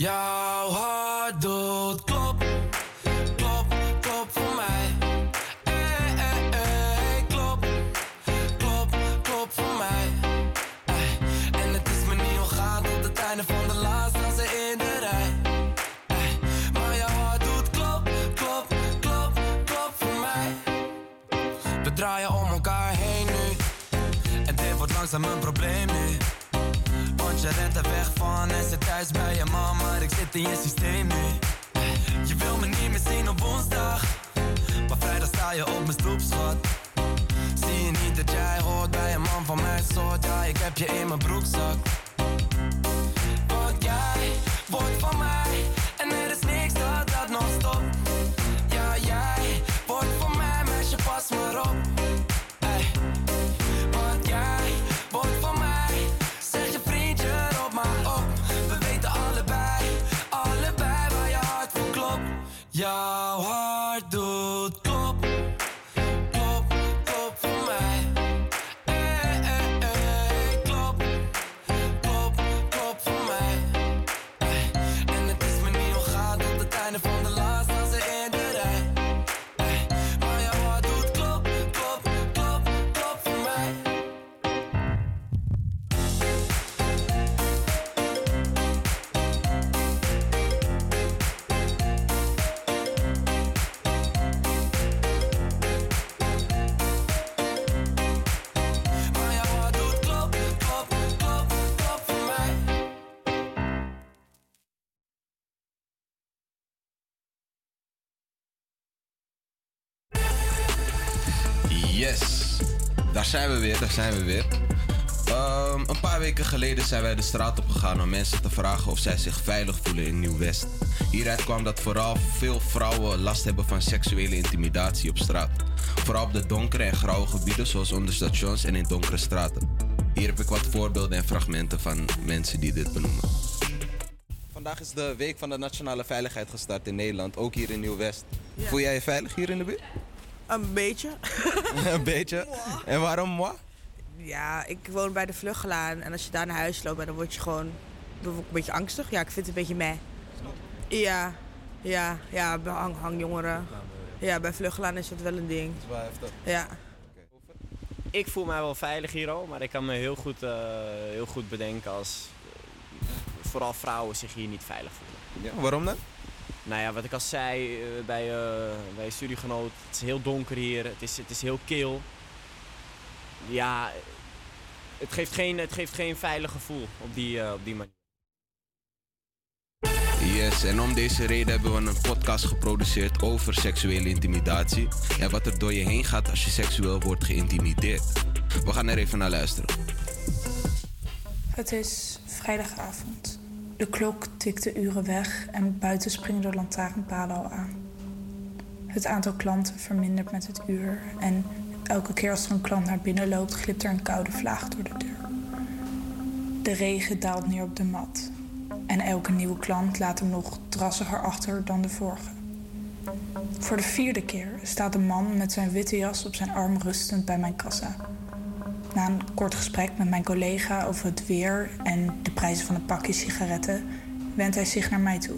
Jouw hart doet klop, klop, klop voor mij. Hey, hey, hey. Klop, klop, klop voor mij. En het is me niet ongaan tot het einde van de laatste als in de rij. Maar jouw hart doet klop, klop, klop, klop voor mij. We draaien om elkaar heen nu. En dit wordt langzaam een probleem nu je rent er weg van en zit thuis bij je mama, maar ik zit in je systeem nu. Je wil me niet meer zien op woensdag, maar vrijdag sta je op mijn stoepschot. Zie je niet dat jij hoort bij een man van mijn soort? Ja, ik heb je in mijn broekzak. Want jij wordt van mij en er is niks dat dat nog stopt. Ja, jij wordt van mij, meisje, pas maar op. zijn we weer, daar zijn we weer. Ehm, een paar weken geleden zijn wij de straat op gegaan om mensen te vragen of zij zich veilig voelen in Nieuw-West. Hieruit kwam dat vooral veel vrouwen last hebben van seksuele intimidatie op straat. Vooral op de donkere en grauwe gebieden zoals onder stations en in donkere straten. Hier heb ik wat voorbeelden en fragmenten van mensen die dit benoemen. Vandaag is de week van de nationale veiligheid gestart in Nederland, ook hier in Nieuw-West. Ja. Voel jij je veilig hier in de buurt? Een beetje. een beetje. En waarom moi? Ja, ik woon bij de Vluchtelaan en als je daar naar huis loopt, dan word je gewoon dan word ik een beetje angstig. Ja, ik vind het een beetje meh. Ja, ja, ja, bij hang, hangjongeren. Ja, bij Vluchtelaan is dat wel een ding. Dat is wel heftig. Ja. Ik voel mij wel veilig hier al, maar ik kan me heel goed, eh, heel goed bedenken als vooral vrouwen zich hier niet veilig voelen. Ja, waarom dan? Nou ja, wat ik al zei eh, bij, eh bij een studiegenoot, het is heel donker hier, het is, het is heel kil. Ja, het geeft geen, het geeft geen veilig gevoel op die, eh, op die manier. Yes, en om deze reden hebben we een podcast geproduceerd over seksuele intimidatie en wat er door je heen gaat als je seksueel wordt geïntimideerd. We gaan er even naar luisteren. Het is vrijdagavond. De klok tikt de uren weg en buiten springen de lantaarnpalen al aan. Het aantal klanten vermindert met het uur en elke keer als er een klant naar binnen loopt, glipt er een koude vlaag door de deur. De regen daalt neer op de mat en elke nieuwe klant laat hem nog drassiger achter dan de vorige. Voor de vierde keer staat een man met zijn witte jas op zijn arm rustend bij mijn kassa. Na een kort gesprek met mijn collega over het weer en de prijzen van een pakje sigaretten, wendt hij zich naar mij toe.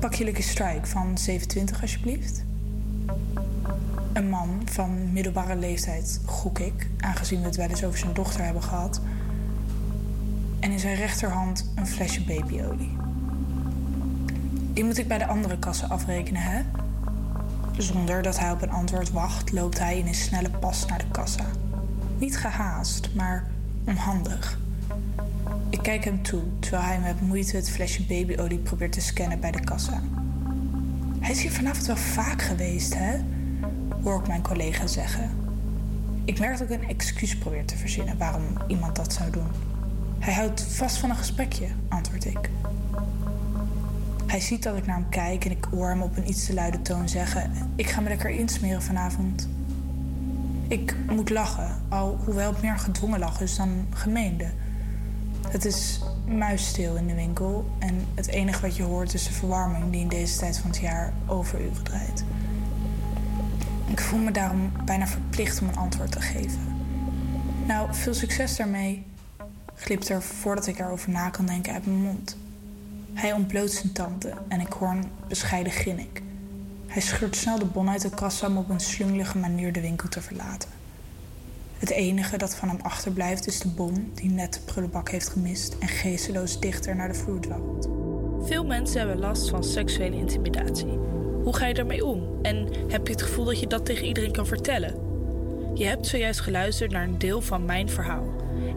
Pak je Lucky Strike van 27 alsjeblieft? Een man van middelbare leeftijd, gok ik, aangezien we het wel eens over zijn dochter hebben gehad. En in zijn rechterhand een flesje babyolie. Die moet ik bij de andere kassen afrekenen, hè? Zonder dat hij op een antwoord wacht, loopt hij in een snelle pas naar de kassa. Niet gehaast, maar onhandig. Ik kijk hem toe terwijl hij met moeite het flesje babyolie probeert te scannen bij de kassa. Hij is hier vanavond wel vaak geweest, hè? Hoor ik mijn collega zeggen. Ik merk dat ik een excuus probeer te verzinnen waarom iemand dat zou doen. Hij houdt vast van een gesprekje, antwoord ik. Hij ziet dat ik naar hem kijk en ik hoor hem op een iets te luide toon zeggen: Ik ga me lekker insmeren vanavond. Ik moet lachen, al hoewel het meer gedwongen lachen is dan gemeende. Het is muisstil in de winkel en het enige wat je hoort is de verwarming die in deze tijd van het jaar overuren draait. Ik voel me daarom bijna verplicht om een antwoord te geven. Nou, veel succes daarmee, glipt er voordat ik erover na kan denken uit mijn mond. Hij ontbloot zijn tanden en ik hoor een bescheiden grinnik. Hij scheurt snel de bon uit de kassa om op een slungelige manier de winkel te verlaten. Het enige dat van hem achterblijft is de bon die net de prullenbak heeft gemist en geesteloos dichter naar de vloer dwarrelt. Veel mensen hebben last van seksuele intimidatie. Hoe ga je daarmee om? En heb je het gevoel dat je dat tegen iedereen kan vertellen? Je hebt zojuist geluisterd naar een deel van mijn verhaal.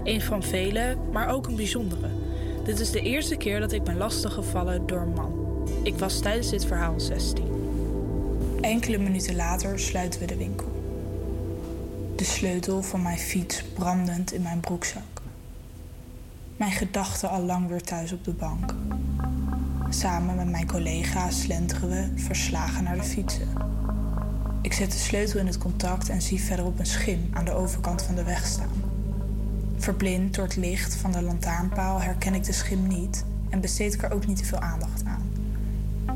Een van vele, maar ook een bijzondere. Dit is de eerste keer dat ik ben lastiggevallen door een man. Ik was tijdens dit verhaal 16. Enkele minuten later sluiten we de winkel. De sleutel van mijn fiets brandend in mijn broekzak. Mijn gedachten al lang weer thuis op de bank. Samen met mijn collega's slenteren we verslagen naar de fietsen. Ik zet de sleutel in het contact en zie verderop een schim aan de overkant van de weg staan. Verblind door het licht van de lantaarnpaal herken ik de schim niet en besteed ik er ook niet te veel aandacht aan.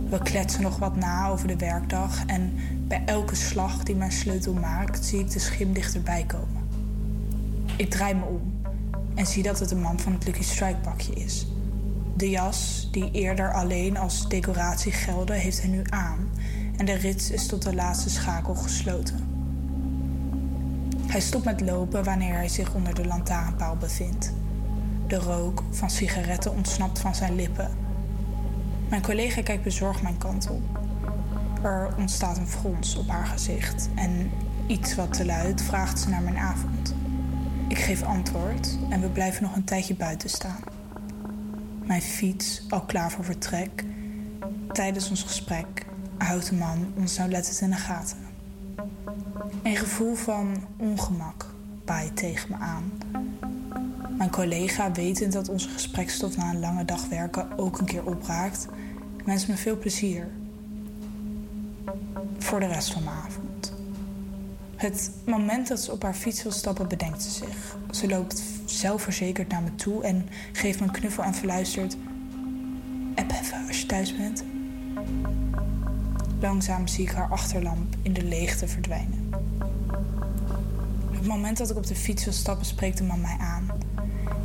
We kletsen nog wat na over de werkdag en bij elke slag die mijn sleutel maakt, zie ik de schim dichterbij komen. Ik draai me om en zie dat het een man van het Lucky Strike pakje is. De jas, die eerder alleen als decoratie gelde, heeft hij nu aan en de rits is tot de laatste schakel gesloten. Hij stopt met lopen wanneer hij zich onder de lantaarnpaal bevindt. De rook van sigaretten ontsnapt van zijn lippen. Mijn collega kijkt bezorgd mijn kant op. Er ontstaat een frons op haar gezicht en iets wat te luid vraagt ze naar mijn avond. Ik geef antwoord en we blijven nog een tijdje buiten staan. Mijn fiets al klaar voor vertrek. Tijdens ons gesprek houdt de man ons nauwlettend in de gaten. Een gevoel van ongemak baait tegen me aan. Mijn collega, wetend dat onze gesprekstof na een lange dag werken ook een keer opraakt, wenst me veel plezier. Voor de rest van mijn avond. Het moment dat ze op haar fiets wil stappen, bedenkt ze zich. Ze loopt zelfverzekerd naar me toe en geeft me een knuffel en verluistert: App even als je thuis bent. Langzaam zie ik haar achterlamp in de leegte verdwijnen. Op het moment dat ik op de fiets wil stappen, spreekt de man mij aan.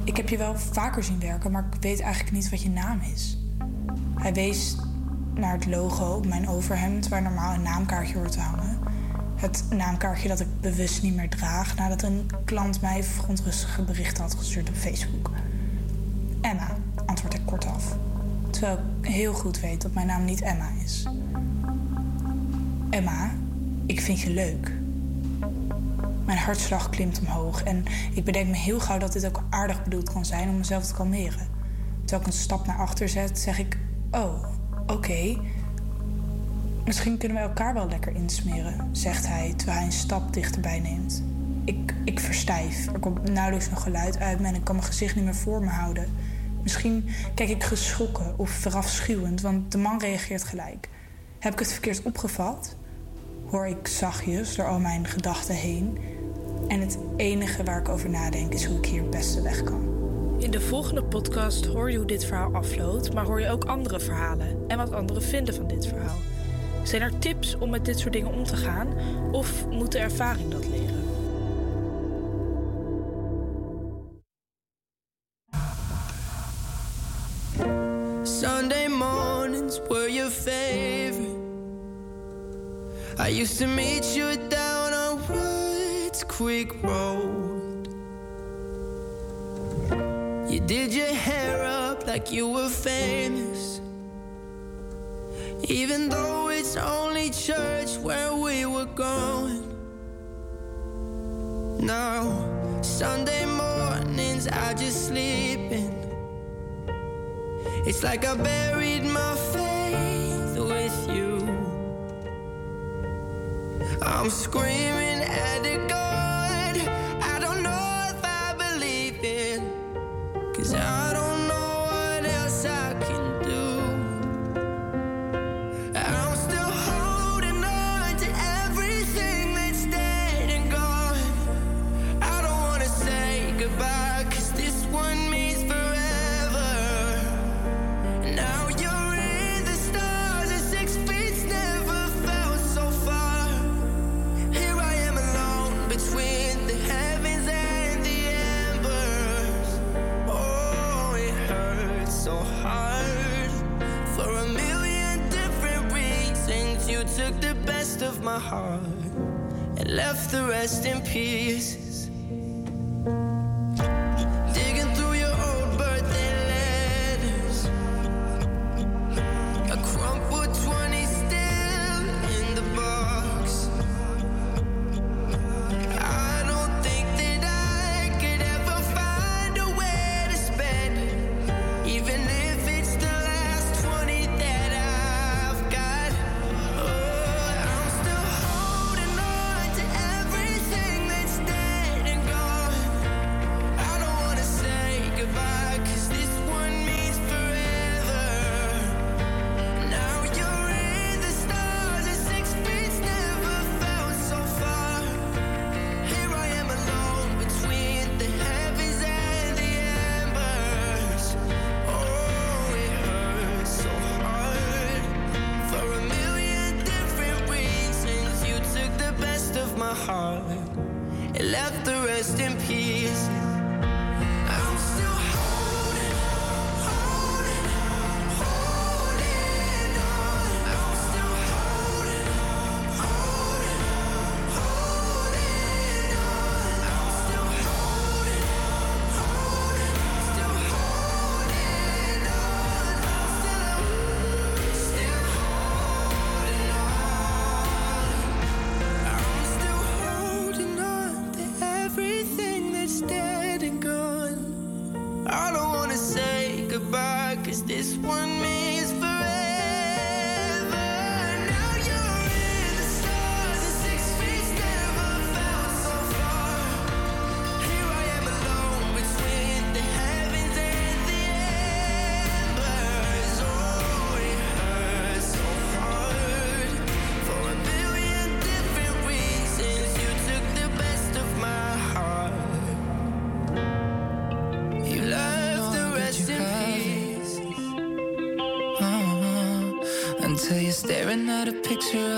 Ik heb je wel vaker zien werken, maar ik weet eigenlijk niet wat je naam is. Hij wees naar het logo op mijn overhemd, waar normaal een naamkaartje hoort te hangen. Het naamkaartje dat ik bewust niet meer draag nadat een klant mij verontrustige berichten had gestuurd op Facebook. Emma, antwoord ik kortaf. Terwijl ik heel goed weet dat mijn naam niet Emma is. Emma, ik vind je leuk. Mijn hartslag klimt omhoog en ik bedenk me heel gauw dat dit ook aardig bedoeld kan zijn om mezelf te kalmeren. Terwijl ik een stap naar achter zet, zeg ik: Oh, oké. Misschien kunnen we elkaar wel lekker insmeren, zegt hij terwijl hij een stap dichterbij neemt. Ik, ik verstijf. Er komt nauwelijks nog geluid uit me en ik kan mijn gezicht niet meer voor me houden. Misschien kijk ik geschrokken of verafschuwend, want de man reageert gelijk. Heb ik het verkeerd opgevat? Hoor ik zachtjes door al mijn gedachten heen. En het enige waar ik over nadenk is hoe ik hier het beste weg kan. In de volgende podcast hoor je hoe dit verhaal afloopt, maar hoor je ook andere verhalen en wat anderen vinden van dit verhaal. Zijn er tips om met dit soort dingen om te gaan of moet de ervaring dat leren? Like you were famous. Even though it's only church where we were going. Now, Sunday mornings I just sleep in. It's like I buried my faith with you. I'm screaming at the God. I don't know if I believe in. Cause I heart and left the rest in pieces. Picture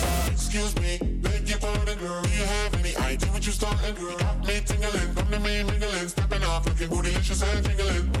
Excuse me, beg your pardon, girl. Do you have any idea what you starting, girl? Got me tingling, come to me mingling, stepping off, looking bootylicious and jingling.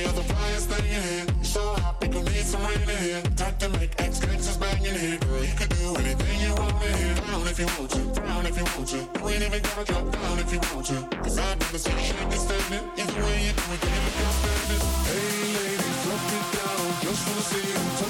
I must say you're the flyest thing in here. So we gon' need some rain in here. Time to make ex gangsters bang in here. Girl, you could do anything you want in here. Down if you want to, down if you want to. You ain't even gotta drop down if you want to. Cause I'd never see you shaking standing. Either way you do it, you never can stand it. Hey ladies, drop it down. Just wanna see you.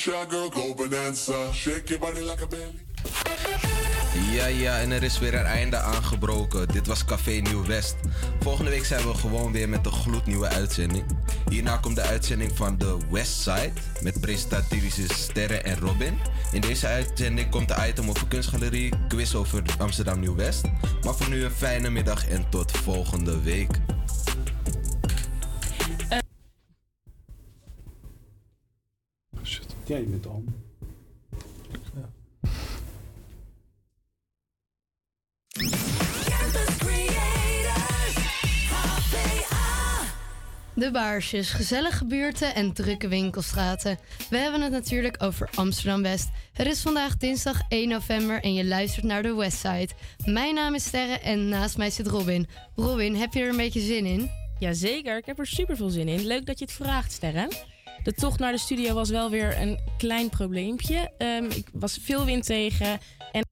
Shake. Ja, ja, en er is weer een einde aangebroken. Dit was Café Nieuw West. Volgende week zijn we gewoon weer met een gloednieuwe uitzending. Hierna komt de uitzending van de Westside met presentatrices Sterre en Robin. In deze uitzending komt de item over kunstgalerie, quiz over Amsterdam Nieuw West. Maar voor nu een fijne middag en tot volgende week. Ja, je bent al. De baarsjes, gezellige buurten en drukke winkelstraten. We hebben het natuurlijk over Amsterdam West. Het is vandaag dinsdag 1 november en je luistert naar de Westside. Mijn naam is Sterre en naast mij zit Robin. Robin, heb je er een beetje zin in? Jazeker, ik heb er super veel zin in. Leuk dat je het vraagt, Sterren. De tocht naar de studio was wel weer een klein probleempje. Ehm, ik was veel wind tegen en